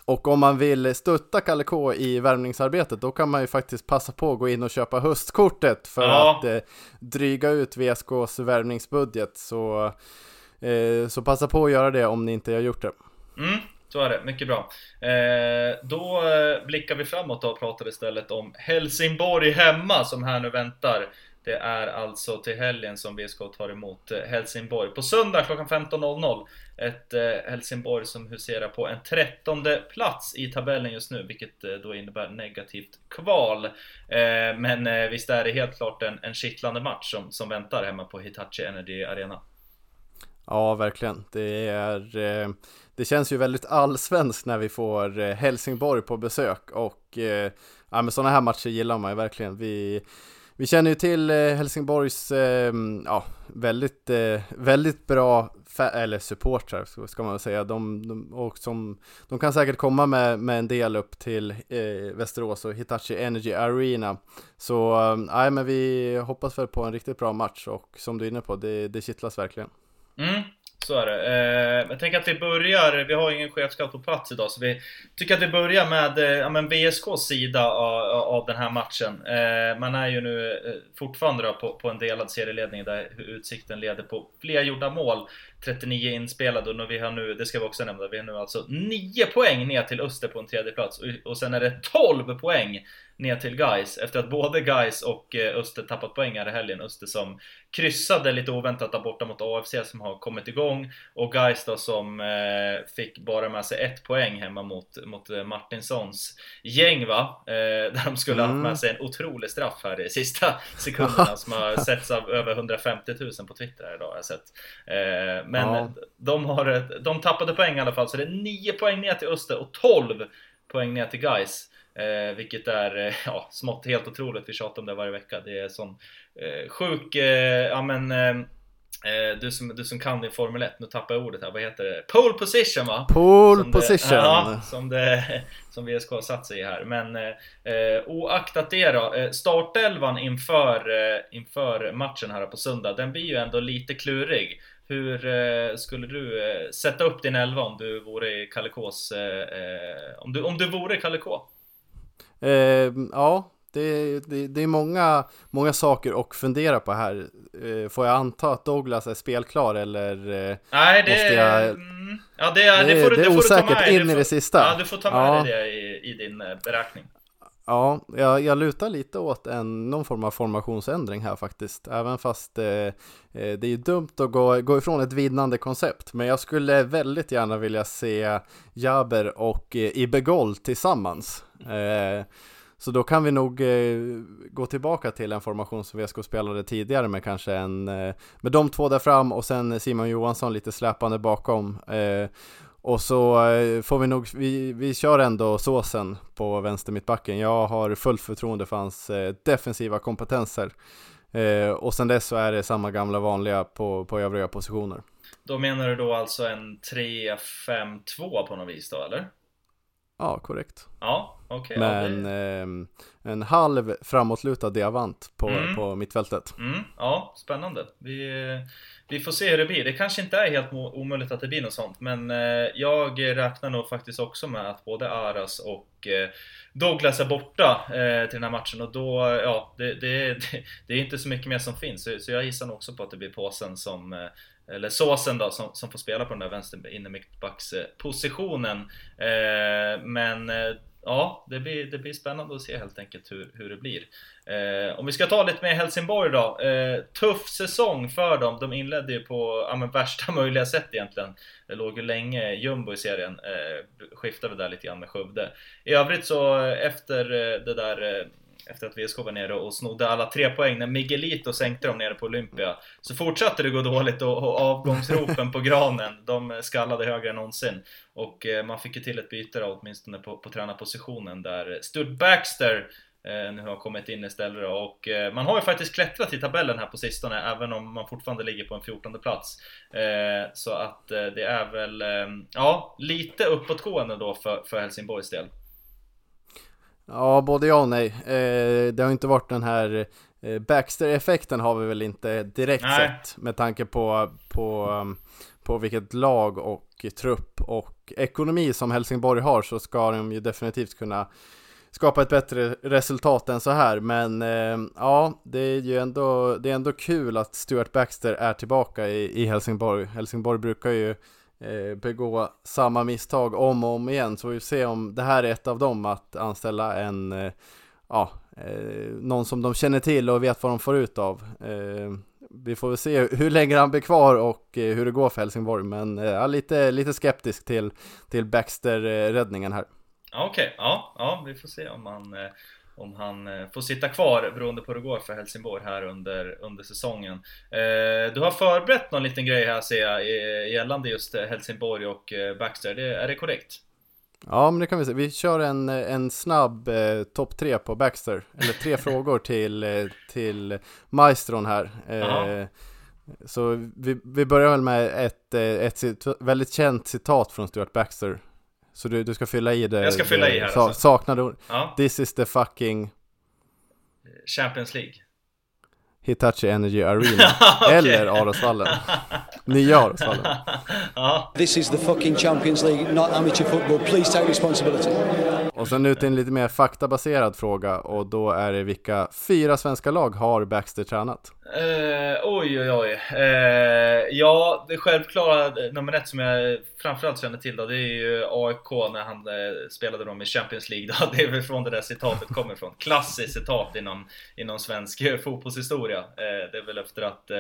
Och om man vill stötta Kalle K i värmningsarbetet då kan man ju faktiskt passa på att gå in och köpa höstkortet för ja. att eh, dryga ut VSKs värvningsbudget. Så, eh, så passa på att göra det om ni inte har gjort det. Mm, så är det, mycket bra. Eh, då eh, blickar vi framåt och pratar istället om Helsingborg hemma som här nu väntar. Det är alltså till helgen som VSK tar emot eh, Helsingborg. På söndag klockan 15.00. Ett eh, Helsingborg som huserar på en trettonde plats i tabellen just nu, vilket eh, då innebär negativt kval. Men visst är det helt klart en, en kittlande match som, som väntar hemma på Hitachi Energy Arena. Ja, verkligen. Det, är, det känns ju väldigt allsvenskt när vi får Helsingborg på besök och ja, men sådana här matcher gillar man ju verkligen. Vi vi känner ju till eh, Helsingborgs eh, ja, väldigt, eh, väldigt bra eller supportrar ska man väl säga. De, de, och som, de kan säkert komma med, med en del upp till eh, Västerås och Hitachi Energy Arena. Så eh, nej, men vi hoppas väl på en riktigt bra match och som du är inne på, det, det kittlas verkligen. Mm. Så är det. Eh, jag tänker att vi börjar, vi har ingen chefscout på plats idag, så vi tycker att vi börjar med eh, ja, men VSKs sida av, av den här matchen. Eh, man är ju nu eh, fortfarande på, på en delad serieledning där Utsikten leder på fler gjorda mål. 39 inspelade och vi har nu, det ska vi också nämna, vi har nu alltså 9 poäng ner till Öster på en tredje plats och, och sen är det 12 poäng ner till Guys efter att både Guys och eh, Öster tappat poäng här i helgen. Öster som kryssade lite oväntat där borta mot AFC som har kommit igång och Guys då som eh, fick bara med sig ett poäng hemma mot, mot eh, Martinssons gäng va? Eh, där de skulle mm. haft med sig en otrolig straff här i sista sekunderna [laughs] som har setts av över 150 000 på Twitter idag har jag sett. Eh, men ja. de, har, de tappade poäng i alla fall så det är 9 poäng ner till Öster och 12 poäng ner till Guys. Eh, vilket är eh, ja, smått helt otroligt, vi tjatar om det varje vecka. Det är sån eh, sjuk, eh, ja men eh, eh, du som, du som kan din Formel 1, nu tappar jag ordet här, vad heter det? Pole position va? Pole som position! Det, ja, som, det, [laughs] som VSK har satt sig i här. Men eh, oaktat det då, startelvan inför, inför matchen här på söndag, den blir ju ändå lite klurig. Hur eh, skulle du eh, sätta upp din elva om du vore Kalle K's, eh, om, du, om du vore Kalle K? Eh, ja, det, det, det, är många, många saker att fundera på här. Får jag anta att Douglas är spelklar eller? Nej, det, måste jag... Mm, ja, det, det, det, får, det, det är osäkert in i det sista. Ja, du får ta med ja. dig det i, i din beräkning. Ja, jag, jag lutar lite åt en, någon form av formationsändring här faktiskt. Även fast eh, eh, det är ju dumt att gå, gå ifrån ett vinnande koncept. Men jag skulle väldigt gärna vilja se Jaber och eh, Ibegol tillsammans. Eh, så då kan vi nog eh, gå tillbaka till en formation som VSK spelade tidigare med kanske en, eh, med de två där fram och sen Simon Johansson lite släpande bakom. Eh, och så eh, får vi nog, vi, vi kör ändå såsen på vänster mittbacken. Jag har fullt förtroende för hans eh, defensiva kompetenser. Eh, och sen dess så är det samma gamla vanliga på, på övriga positioner. Då menar du då alltså en 3-5-2 på något vis då eller? Ja, korrekt. Ja, okej. Okay, Men ja, eh, en halv framåtlutad diamant på, mm. på mittfältet. Mm, ja, spännande. Vi, vi får se hur det blir. Det kanske inte är helt omöjligt att det blir något sånt, men eh, jag räknar nog faktiskt också med att både Aras och eh, Douglas är borta eh, till den här matchen och då, ja, det, det, det, [laughs] det är inte så mycket mer som finns. Så, så jag gissar nog också på att det blir påsen som eller såsen då, som, som får spela på den där vänster innermittbackspositionen. Eh, men eh, ja, det blir, det blir spännande att se helt enkelt hur, hur det blir. Eh, om vi ska ta lite mer Helsingborg då. Eh, tuff säsong för dem. De inledde ju på ja, men värsta [laughs] möjliga sätt egentligen. Det låg ju länge jumbo i serien. Eh, skiftade där lite grann med Skövde. I övrigt så eh, efter eh, det där eh, efter att VSK var nere och snodde alla tre poäng när Miguelito sänkte dem nere på Olympia. Så fortsatte det gå dåligt och, och avgångsropen på granen, de skallade högre än någonsin. Och eh, man fick ju till ett byte då, åtminstone på, på tränarpositionen där Stud Baxter eh, nu har kommit in istället och eh, man har ju faktiskt klättrat i tabellen här på sistone även om man fortfarande ligger på en 14 plats. Eh, så att det är väl, ja, lite uppåtgående då för, för Helsingborgs del. Ja, både ja och nej. Det har inte varit den här Baxter-effekten har vi väl inte direkt nej. sett med tanke på, på, på vilket lag och trupp och ekonomi som Helsingborg har så ska de ju definitivt kunna skapa ett bättre resultat än så här. Men eh, ja, det är ju ändå, det är ändå kul att Stuart Baxter är tillbaka i, i Helsingborg. Helsingborg brukar ju eh, Eh, begå samma misstag om och om igen, så vi får se om det här är ett av dem att anställa en eh, ja, eh, någon som de känner till och vet vad de får ut av. Vi får väl se hur länge han blir kvar och hur det går för Helsingborg, men jag ja, lite, lite skeptisk till, till Baxter-räddningen här. Okej, okay. ja, ja, vi får se om han, eh, om han får sitta kvar beroende på hur det går för Helsingborg här under, under säsongen. Du har förberett någon liten grej här ser jag gällande just Helsingborg och Baxter, det, är det korrekt? Ja, men det kan vi se. Vi kör en, en snabb eh, topp tre på Baxter. Eller tre [laughs] frågor till, eh, till maestron här. Eh, så vi, vi börjar väl med ett, eh, ett, ett väldigt känt citat från Stuart Baxter. Så du, du ska fylla i det. Jag ska fylla det, i här alltså. Saknade ord. Ja. This is the fucking... Champions League. Hitachi Energy Arena. [laughs] okay. Eller Arosvallen. Nya Arosvallen. [laughs] This is the fucking Champions League, not amateur football. Please take responsibility. [laughs] Och sen ut till en lite mer faktabaserad fråga och då är det vilka fyra svenska lag har Baxter tränat? Eh, oj oj oj. Eh, ja, det självklara nummer ett som jag framförallt känner till då, det är ju AIK när han eh, spelade dem i Champions League. Då. [laughs] Det är väl från det där citatet kommer ifrån. Klassiskt citat inom, inom svensk [laughs] fotbollshistoria. Eh, det är väl efter att eh,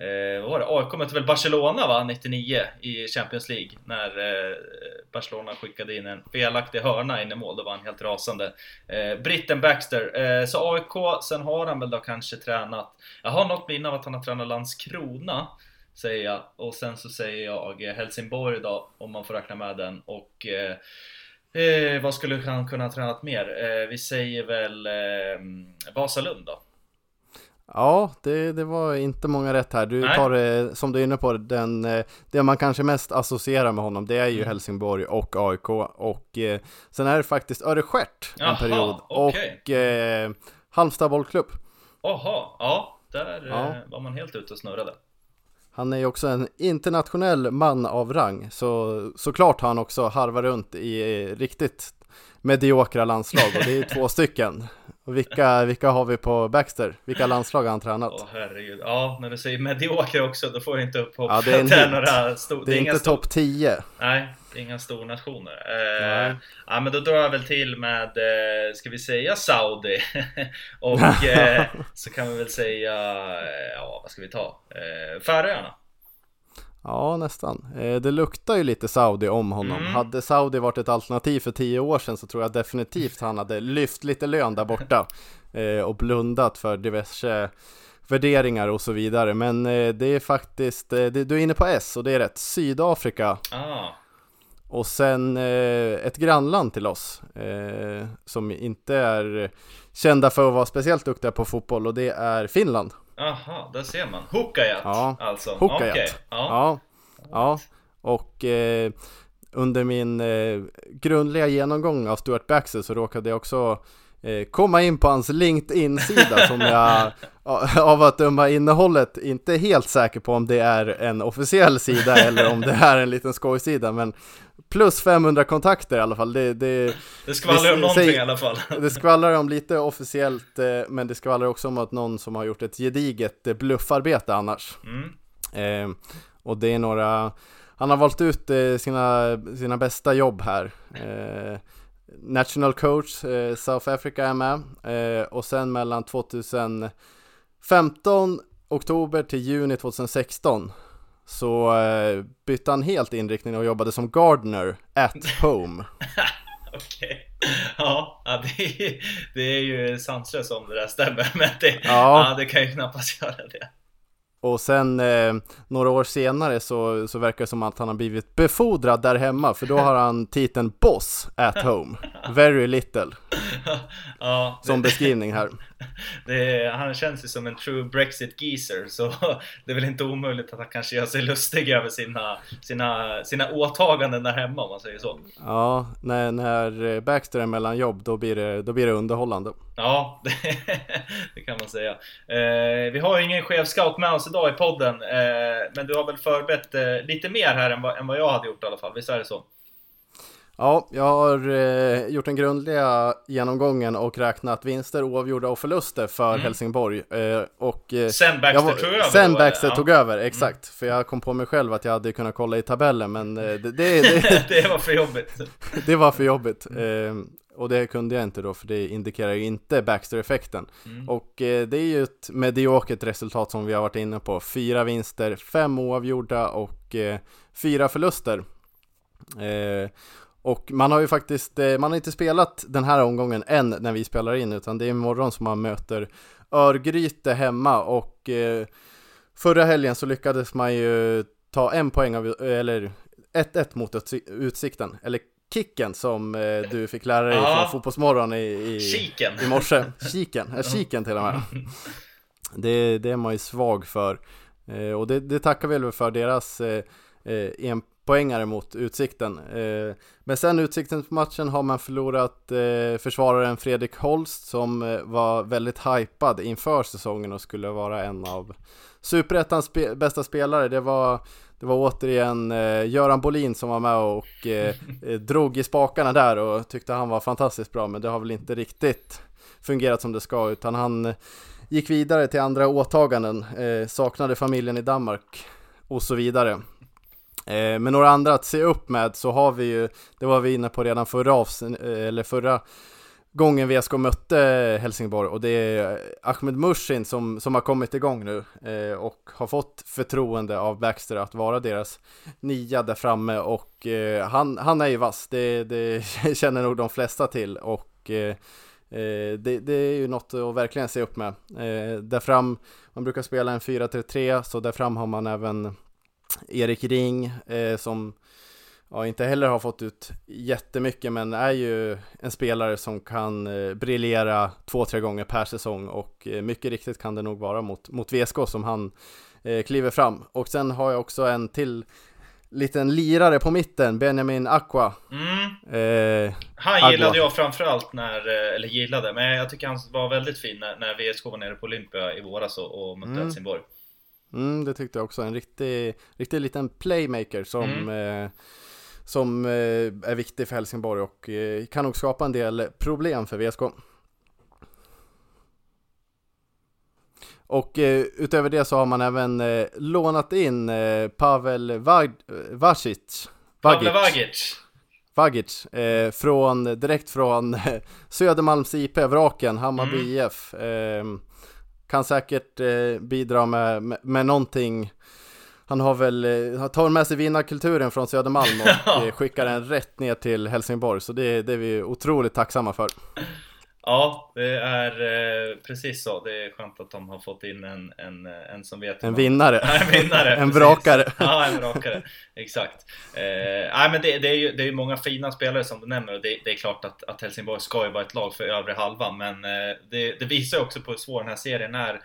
Eh, vad var det? AIK mötte väl Barcelona va? 99 i Champions League när eh, Barcelona skickade in en felaktig hörna in i mål. Då var han helt rasande. Eh, Britten Baxter. Eh, så AIK, sen har han väl då kanske tränat. Jag har något minne av att han har tränat Landskrona. Säger jag. Och sen så säger jag eh, Helsingborg då, om man får räkna med den. Och eh, eh vad skulle han kunna ha tränat mer? Eh, vi säger väl eh, Vasalund då. Ja, det, det var inte många rätt här. Du Nej. tar det, som du är inne på, den, eh, det man kanske mest associerar med honom, det är ju mm. Helsingborg och AIK. Och eh, sen är det faktiskt Örestjärt en period. Okay. Och eh, Halmstad bollklubb. Jaha, ja, där ja. Eh, var man helt ute och snurrade. Han är ju också en internationell man av rang, så såklart har han också harvat runt i riktigt mediokra landslag och det är två [laughs] stycken. Och vilka, vilka har vi på Baxter? Vilka landslag har han tränat? Åh herregud, ja när du säger medioker också då får jag inte upp hopp ja, det är, [laughs] en det några stor... Det är, det är inte topp 10 Nej, inga stornationer eh, Ja men då drar jag väl till med, eh, ska vi säga Saudi? [laughs] och [laughs] eh, så kan vi väl säga, eh, ja vad ska vi ta? Eh, Färöarna Ja, nästan. Eh, det luktar ju lite Saudi om honom. Mm. Hade Saudi varit ett alternativ för tio år sedan så tror jag definitivt han hade lyft lite lön där borta [laughs] eh, och blundat för diverse värderingar och så vidare. Men eh, det är faktiskt, du är inne på S och det är rätt, Sydafrika. Ah. Och sen ett grannland till oss som inte är kända för att vara speciellt duktiga på fotboll och det är Finland. Aha, där ser man. Hukajat ja, alltså. Hukajat. Okay. Ja. ja. ja. Och eh, under min eh, grundliga genomgång av Stuart Baxter så råkade jag också eh, komma in på hans LinkedIn-sida [laughs] som jag av att döma innehållet inte är helt säker på om det är en officiell sida eller om det är en liten skojsida men plus 500 kontakter i alla fall. Det, det, det skvallrar om någonting säg, i alla fall. [laughs] Det skvallrar om lite officiellt, eh, men det skvallrar också om att någon som har gjort ett gediget eh, bluffarbete annars. Mm. Eh, och det är några, han har valt ut eh, sina, sina bästa jobb här. Eh, National coach, eh, South Africa är med. och sen mellan 2015 oktober till juni 2016 så eh, bytte han helt inriktning och jobbade som gardener at [laughs] home. Okej. Ja, ja det, är, det är ju sanslöst om det där stämmer. Men det, ja. ja det kan ju knappast göra det. Och sen eh, några år senare så, så verkar det som att han har blivit befordrad där hemma för då har han titeln Boss at home Very little [laughs] ja, som beskrivning här. [laughs] det, han känns ju som en true Brexit-geezer så [laughs] det är väl inte omöjligt att han kanske gör sig lustig över sina, sina, sina åtaganden där hemma om man säger så. Ja, när, när Baxter är mellan jobb då blir det, då blir det underhållande. Ja, det, det kan man säga. Eh, vi har ju ingen chef scout med oss idag i podden, eh, men du har väl förberett eh, lite mer här än vad, än vad jag hade gjort i alla fall, visst är det så? Ja, jag har eh, gjort den grundliga genomgången och räknat vinster, oavgjorda och förluster för Mm. Helsingborg. Eh, och, eh, Sen Baxter var- tog över Sen då, Baxter ja. Mm. tog över, exakt. För jag kom på mig själv att jag hade kunnat kolla i tabellen, men eh, det, det, [laughs] det, det var för jobbigt. [laughs] det var för jobbigt. Och det kunde jag inte då, för det indikerar ju inte Baxter-effekten. Mm. Och eh, det är ju ett mediokert resultat som vi har varit inne på. Fyra vinster, fem oavgjorda och eh, fyra förluster. Eh, och man har ju faktiskt, eh, man har inte spelat den här omgången än när vi spelar in, utan det är imorgon som man möter Örgryte hemma och eh, förra helgen så lyckades man ju ta en poäng av, eller 1-1 mot Utsi- Utsikten, eller Kicken som eh, du fick lära dig Ja. från Fotbollsmorgon i, i, Kiken. i morse. Kiken, ja, kiken till och med. [laughs] Det, det är man ju svag för. Eh, och det, det tackar vi väl för deras eh, eh, enpoängare mot Utsikten. Men sen Utsiktens-matchen har man förlorat försvararen Fredrik Holst som var väldigt hypad inför säsongen och skulle vara en av Superettans spe- bästa spelare. Det var, det var återigen eh, Göran Bolin som var med och eh, [laughs] eh, drog i spakarna där och tyckte han var fantastiskt bra men det har väl inte riktigt fungerat som det ska utan han eh, gick vidare till andra åtaganden, eh, saknade familjen i Danmark och så vidare. Eh, men några andra att se upp med så har vi ju, det var vi inne på redan förra, avsn- eh, eller förra gången VSK mötte Helsingborg och det är Ahmed Mushin som, som har kommit igång nu eh, och har fått förtroende av Baxter att vara deras nia där framme och eh, han, han är ju vass, det, det [laughs] känner nog de flesta till och eh, Eh, det, det är ju något att verkligen se upp med. Eh, där fram, man brukar spela en 4-3-3, så där fram har man även Erik Ring eh, som ja, inte heller har fått ut jättemycket men är ju en spelare som kan eh, briljera två, tre gånger per säsong och eh, mycket riktigt kan det nog vara mot, mot VSK som han eh, kliver fram. Och sen har jag också en till liten lirare på mitten, Benjamin Aqua. Mm. Eh, Han Agua. gillade jag framförallt när, eh, eller gillade, men jag tycker han var väldigt fin när, när VSK var nere på Olympia i våras och, och mötte Mm. Helsingborg. Mm, det tyckte jag också. En riktig, riktig liten playmaker som, eh, som eh, är viktig för Helsingborg och eh, kan nog skapa en del problem för VSK. Och eh, utöver det så har man även lånat in Pavel Vag Vacic. Pavle Vagic. Vagic, eh, från, direkt från Södermalms IP, Vraken, Hammarby Mm. IF. Eh, kan säkert eh, bidra med, med, med någonting. Han har väl, eh, han tar med sig vinnarkulturen från Södermalm och [laughs] eh, skickar den rätt ner till Helsingborg. Så det, det är vi otroligt tacksamma för. Ja, det är eh, precis så. Det är skönt att de har fått in en, en, en som vet [laughs] En vinnare. [laughs] Ja, en vinnare. En vrakare. Ja, en vrakare. Exakt. Eh, nej, men det, det, är ju det är ju många fina spelare som du nämner och det, det är klart att, att Helsingborg ska ju vara ett lag för övre halvan. Men eh, det, det visar också på hur svår den här serien är.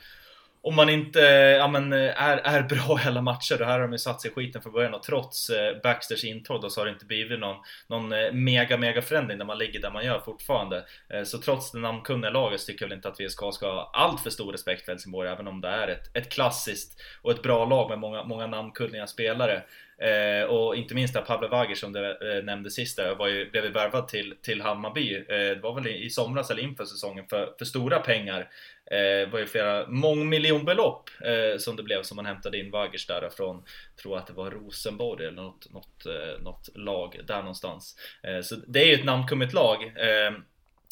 Om man inte ja, men, eh, är, är bra i alla matcher, det här har de ju satt sig i skiten från början och trots eh, Baxters intåg så har det inte blivit någon, någon eh, mega mega förändring när man ligger där man gör fortfarande. Eh, så trots det namnkunniga laget så tycker jag väl inte att VSK ska ha allt för stor respekt för Helsingborg även om det är ett, ett klassiskt och ett bra lag med många, många namnkunniga spelare. Eh, och inte minst där Pavle Vagic som du eh, nämnde sist där, var ju, blev ju värvad till, till Hammarby. Eh, det var väl i, i somras eller inför säsongen för, för stora pengar. Eh, det var ju flera mångmiljonbelopp eh, som det blev som man hämtade in Vagic där från, tror att det var Rosenborg eller något, något, eh, något lag där någonstans. Eh, så det är ju ett namnkunnigt lag. Eh,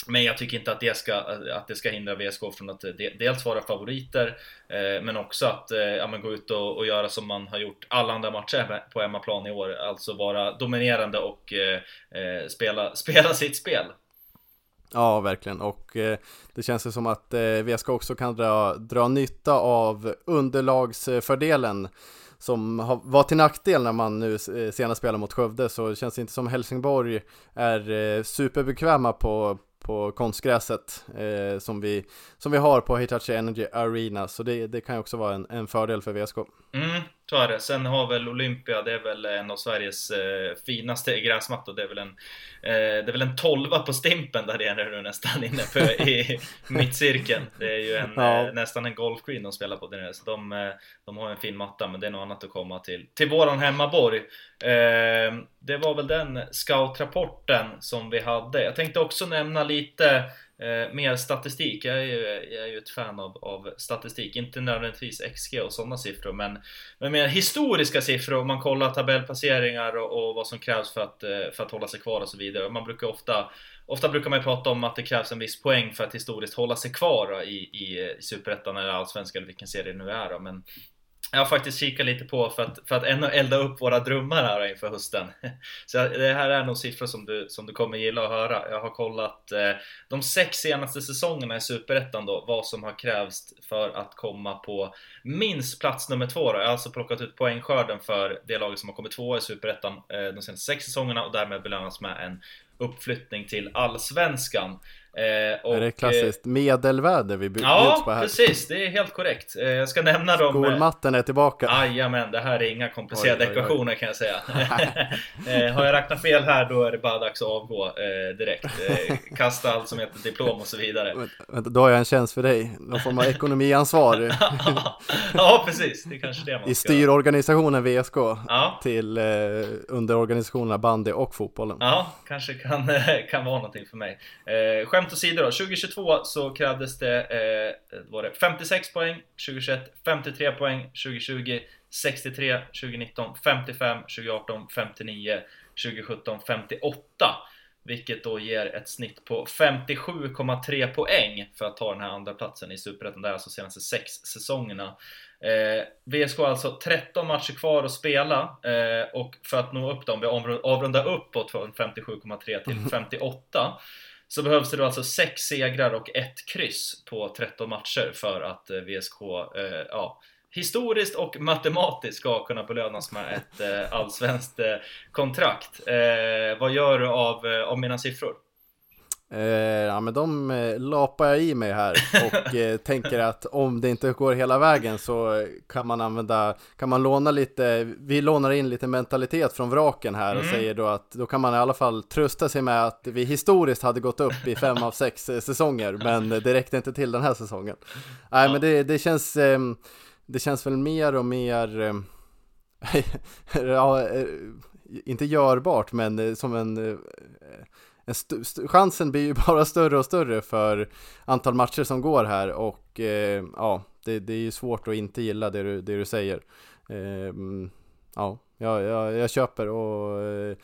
men jag tycker inte att det ska, att det ska hindra VSK från att eh, dels vara favoriter eh, Men också att ja, men gå ut och, och göra som man har gjort alla andra matcher på hemmaplan i år Alltså vara dominerande och eh, spela, [laughs] spela sitt spel Ja, verkligen. Och eh, det känns ju som att eh, VSK också kan dra, dra nytta av underlagsfördelen som har, var till nackdel när man nu eh, senast spelade mot Skövde så det känns inte som Helsingborg är eh, superbekväma på, på konstgräset eh, som, vi, som vi har på Hitachi Energy Arena. Så det, det kan ju också vara en, en fördel för VSK. Mm, så är det. Sen har väl Olympia, det är väl en av Sveriges eh, finaste gräsmattor. Det är väl en, eh, det är väl en tolva på Stimpen där är nu nästan inne på, i [laughs] mittcirkeln. Det är ju en, ja. eh, nästan en golfgreen de spelar på där nere. Så de, eh, de har en fin matta, men det är något annat att komma till, till våran hemmaborg. Eh, det var väl den scoutrapporten som vi hade. Jag tänkte också nämna lite Eh, mer statistik, jag är, ju, jag är ju ett fan av, av statistik, inte nödvändigtvis XG och sådana siffror men, men mer historiska siffror om man kollar tabellplaceringar och, och vad som krävs för att, eh, för att hålla sig kvar och så vidare. Man brukar ofta Ofta brukar man prata om att det krävs en viss poäng för att historiskt hålla sig kvar i, i, i Superettan eller Allsvenskan eller vilken serie det nu är. Men jag har faktiskt kikat lite på för att, för att elda upp våra drömmar här inför hösten. [laughs] Så det här är nog siffror som du, som du kommer gilla att höra. Jag har kollat eh, de sex senaste säsongerna i Superettan då, vad som har krävts för att komma på minst plats nummer två. Då. Jag har alltså plockat ut poängskörden för det laget som har kommit tvåa i Superettan eh, de senaste sex säsongerna och därmed belönas med en uppflyttning till Allsvenskan. Eh, och, är det klassiskt medelväder vi bjuds ja, på här? Ja, precis. Det är helt korrekt. Eh, jag ska nämna dem. Skolmatten är tillbaka. Jajamän, det här är inga komplicerade oj, oj, oj. ekvationer kan jag säga. [laughs] [laughs] eh, har jag räknat fel här då är det bara dags att avgå eh, direkt. Eh, kasta allt som heter diplom och så vidare. Vänta, då har jag en tjänst för dig. Någon form av ekonomiansvar. [laughs] ja, precis. Det är kanske det man ska. I styrorganisationen VSK ja. till eh, underorganisationerna bandy och fotbollen. Ja, kanske kan, kan vara någonting för mig. Eh, skämt åsido då, 2022 så krävdes det, eh, var det 56 poäng, 2021 53 poäng, 2020 63, 2019 55, 2018 59, 2017 58. Vilket då ger ett snitt på 57,3 poäng för att ta den här andra platsen i Superettan. Det är alltså senaste sex säsongerna. Eh, VSK har alltså 13 matcher kvar att spela eh, och för att nå upp dem, vi avrundar uppåt från 57,3 till [laughs] 58 så behövs det då alltså 6 segrar och ett kryss på 13 matcher för att eh, VSK, eh, ja, historiskt och matematiskt ska kunna belönas med ett eh, allsvenskt eh, kontrakt. Eh, vad gör du av, eh, av mina siffror? Eh, ja men de eh, lapar jag i mig här och [laughs] eh, tänker att om det inte går hela vägen så kan man använda, kan man låna lite, vi lånar in lite mentalitet från vraken här och mm. säger då att då kan man i alla fall trösta sig med att vi historiskt hade gått upp i fem av sex säsonger men det räckte inte till den här säsongen. Nej ja. men det, det känns, ehm, det känns väl mer och mer ehm, [laughs] ja, inte görbart men som en chansen blir ju [laughs] bara större och större för antal matcher som går här och eh, ja, det, det, är ju svårt att inte gilla det du, det du säger. Eh, ja, jag, jag, jag, köper och eh,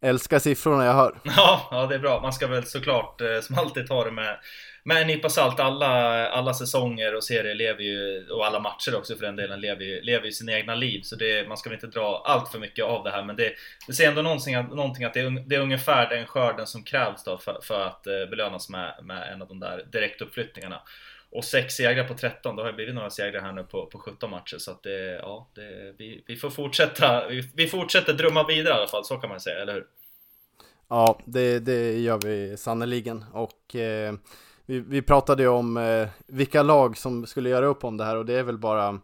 älskar siffrorna jag hör. [laughs] Ja, ja, det är bra. Man ska väl såklart eh, som alltid ta det med med en nypa salt, alla, alla säsonger och serier lever ju, och alla matcher också för den delen, lever ju, lever ju sina egna liv. Så det, man ska väl inte dra allt för mycket av det här. Men det, det säger ändå någonting, någonting att det är, det är ungefär den skörden som krävs då för, för att eh, belönas med, med en av de där direktuppflyttningarna. Och 6 segrar på 13, då har det blivit några segrar här nu på, på 17 matcher. Så att det, ja, det, vi, vi får fortsätta, vi, vi fortsätter drömma vidare i alla fall, så kan man säga, eller hur? Ja, det, det gör vi sannoliken. Och eh, vi, vi pratade ju om eh, vilka lag som skulle göra upp om det här och det är väl bara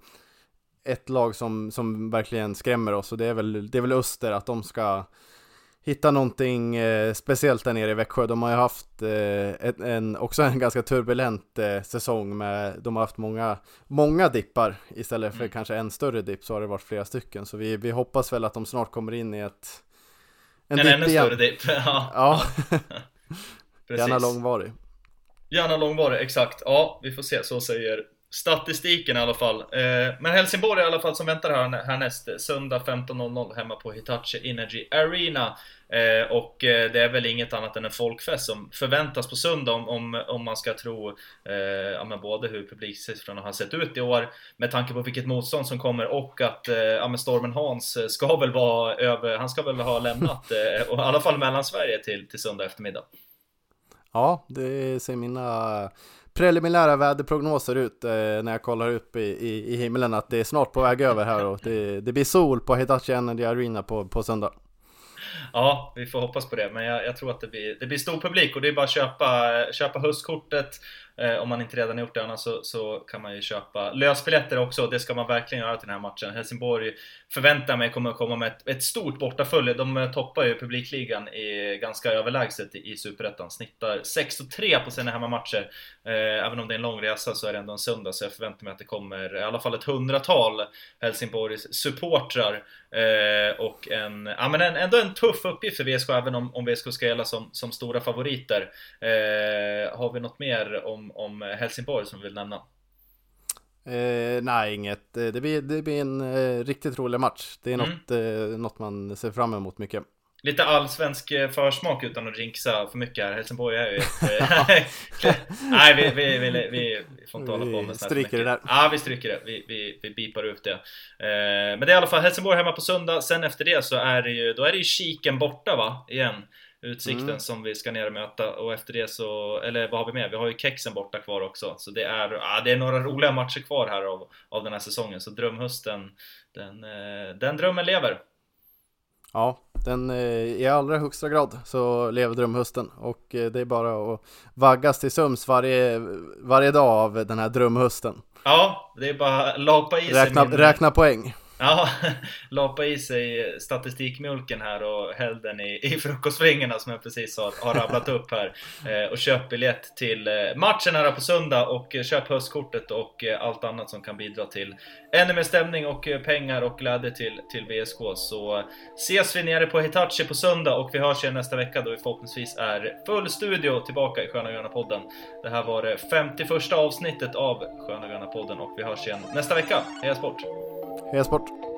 ett lag som, som verkligen skrämmer oss och det är väl, det är väl Öster att de ska hitta någonting eh, speciellt där nere i Växjö. De har ju haft eh, en, en, också en [laughs] ganska turbulent eh, säsong med, de har haft många, många dippar istället för mm. kanske en större dipp så har det varit flera stycken. Så vi, vi hoppas väl att de snart kommer in i ett en, en ännu större dipp. [laughs] ja. ja. [laughs] Gärna långvarig. Gärna långvarig, exakt. Ja, vi får se. Så säger statistiken i alla fall. Eh, men Helsingborg i alla fall som väntar här härnäst. Söndag 15.00 hemma på Hitachi Energy Arena. Eh, och eh, det är väl inget annat än en folkfest som förväntas på söndag om, om, om man ska tro ja, men både hur publiksiffrorna har sett ut i år med tanke på vilket motstånd som kommer och att ja, men Stormen Hans ska väl vara över, han ska väl ha lämnat i alla fall mellan Sverige till, till söndag eftermiddag. Ja, det ser mina preliminära väderprognoser ut eh, när jag kollar upp i, i, i himlen att det är snart på väg över här och det, det blir sol på Hitachi Energy Arena på, på söndag. ja, vi får hoppas på det. Men jag, jag, tror att det blir, det blir stor publik och det är bara att köpa, köpa höstkortet. Eh, om man inte redan gjort det annars så, så kan man ju köpa lösbiljetter också. Det ska man verkligen göra till den här matchen. Helsingborg förväntar mig kommer att komma med ett, ett stort bortafölje. De eh, toppar ju publikligan i, ganska överlägset i, i Superettan. Snittar 6-3 på sina hemmamatcher. Eh, även om det är en lång resa så är det ändå en söndag så jag förväntar mig att det kommer i alla fall ett hundratal Helsingborgs supportrar Eh, och en, ja, men en, ändå en tuff uppgift för VSK även om, om VSK ska gälla som, som stora favoriter. Eh, har vi något mer om, om Helsingborg som vi vill nämna? Eh, nej, inget. Eh, det blir, det blir en eh, riktigt rolig match. Det är mm. något, eh, något man ser fram emot mycket. Lite allsvensk eh, försmak utan att drinksa för mycket här. Helsingborg är ju [laughs] ett... [laughs] nej, vi, vi, vi, vi, får inte hålla på med sånt Stryker det där. Ja, vi stryker det. Vi, vi, vi bipar ut det. Eh, men det är i alla fall Helsingborg hemma på söndag. Sen efter det så är det ju, då är det ju kiken borta va? Igen. Utsikten mm. som vi ska ner och möta och efter det så, eller vad har vi med? Vi har ju Kexen borta kvar också. Så det är, ja, det är några roliga matcher kvar här av, av den här säsongen. Så drömhösten, den, eh, den drömmen lever. Ja, den i allra högsta grad så lever drömhösten och eh, det är bara att vaggas till söms varje, varje dag av den här drömhösten. Ja, det är bara att lapa i räkna, sig min... Räkna poäng. Ja, [laughs] lapa i sig statistikmjölken här och häll den i, i frukostflingorna som jag precis har, har rabblat upp här. Eh, och köp biljett till eh, matchen här på söndag och köp höstkortet och eh, allt annat som kan bidra till ännu mer stämning och eh, pengar och glädje till, till VSK. Så ses vi nere på Hitachi på söndag och vi hörs igen nästa vecka då vi förhoppningsvis är full studio tillbaka i Sköna Gröna podden. Det här var det 51 avsnittet av Sköna Gröna podden och vi hörs igen nästa vecka. Heja Sport! Heja Sport!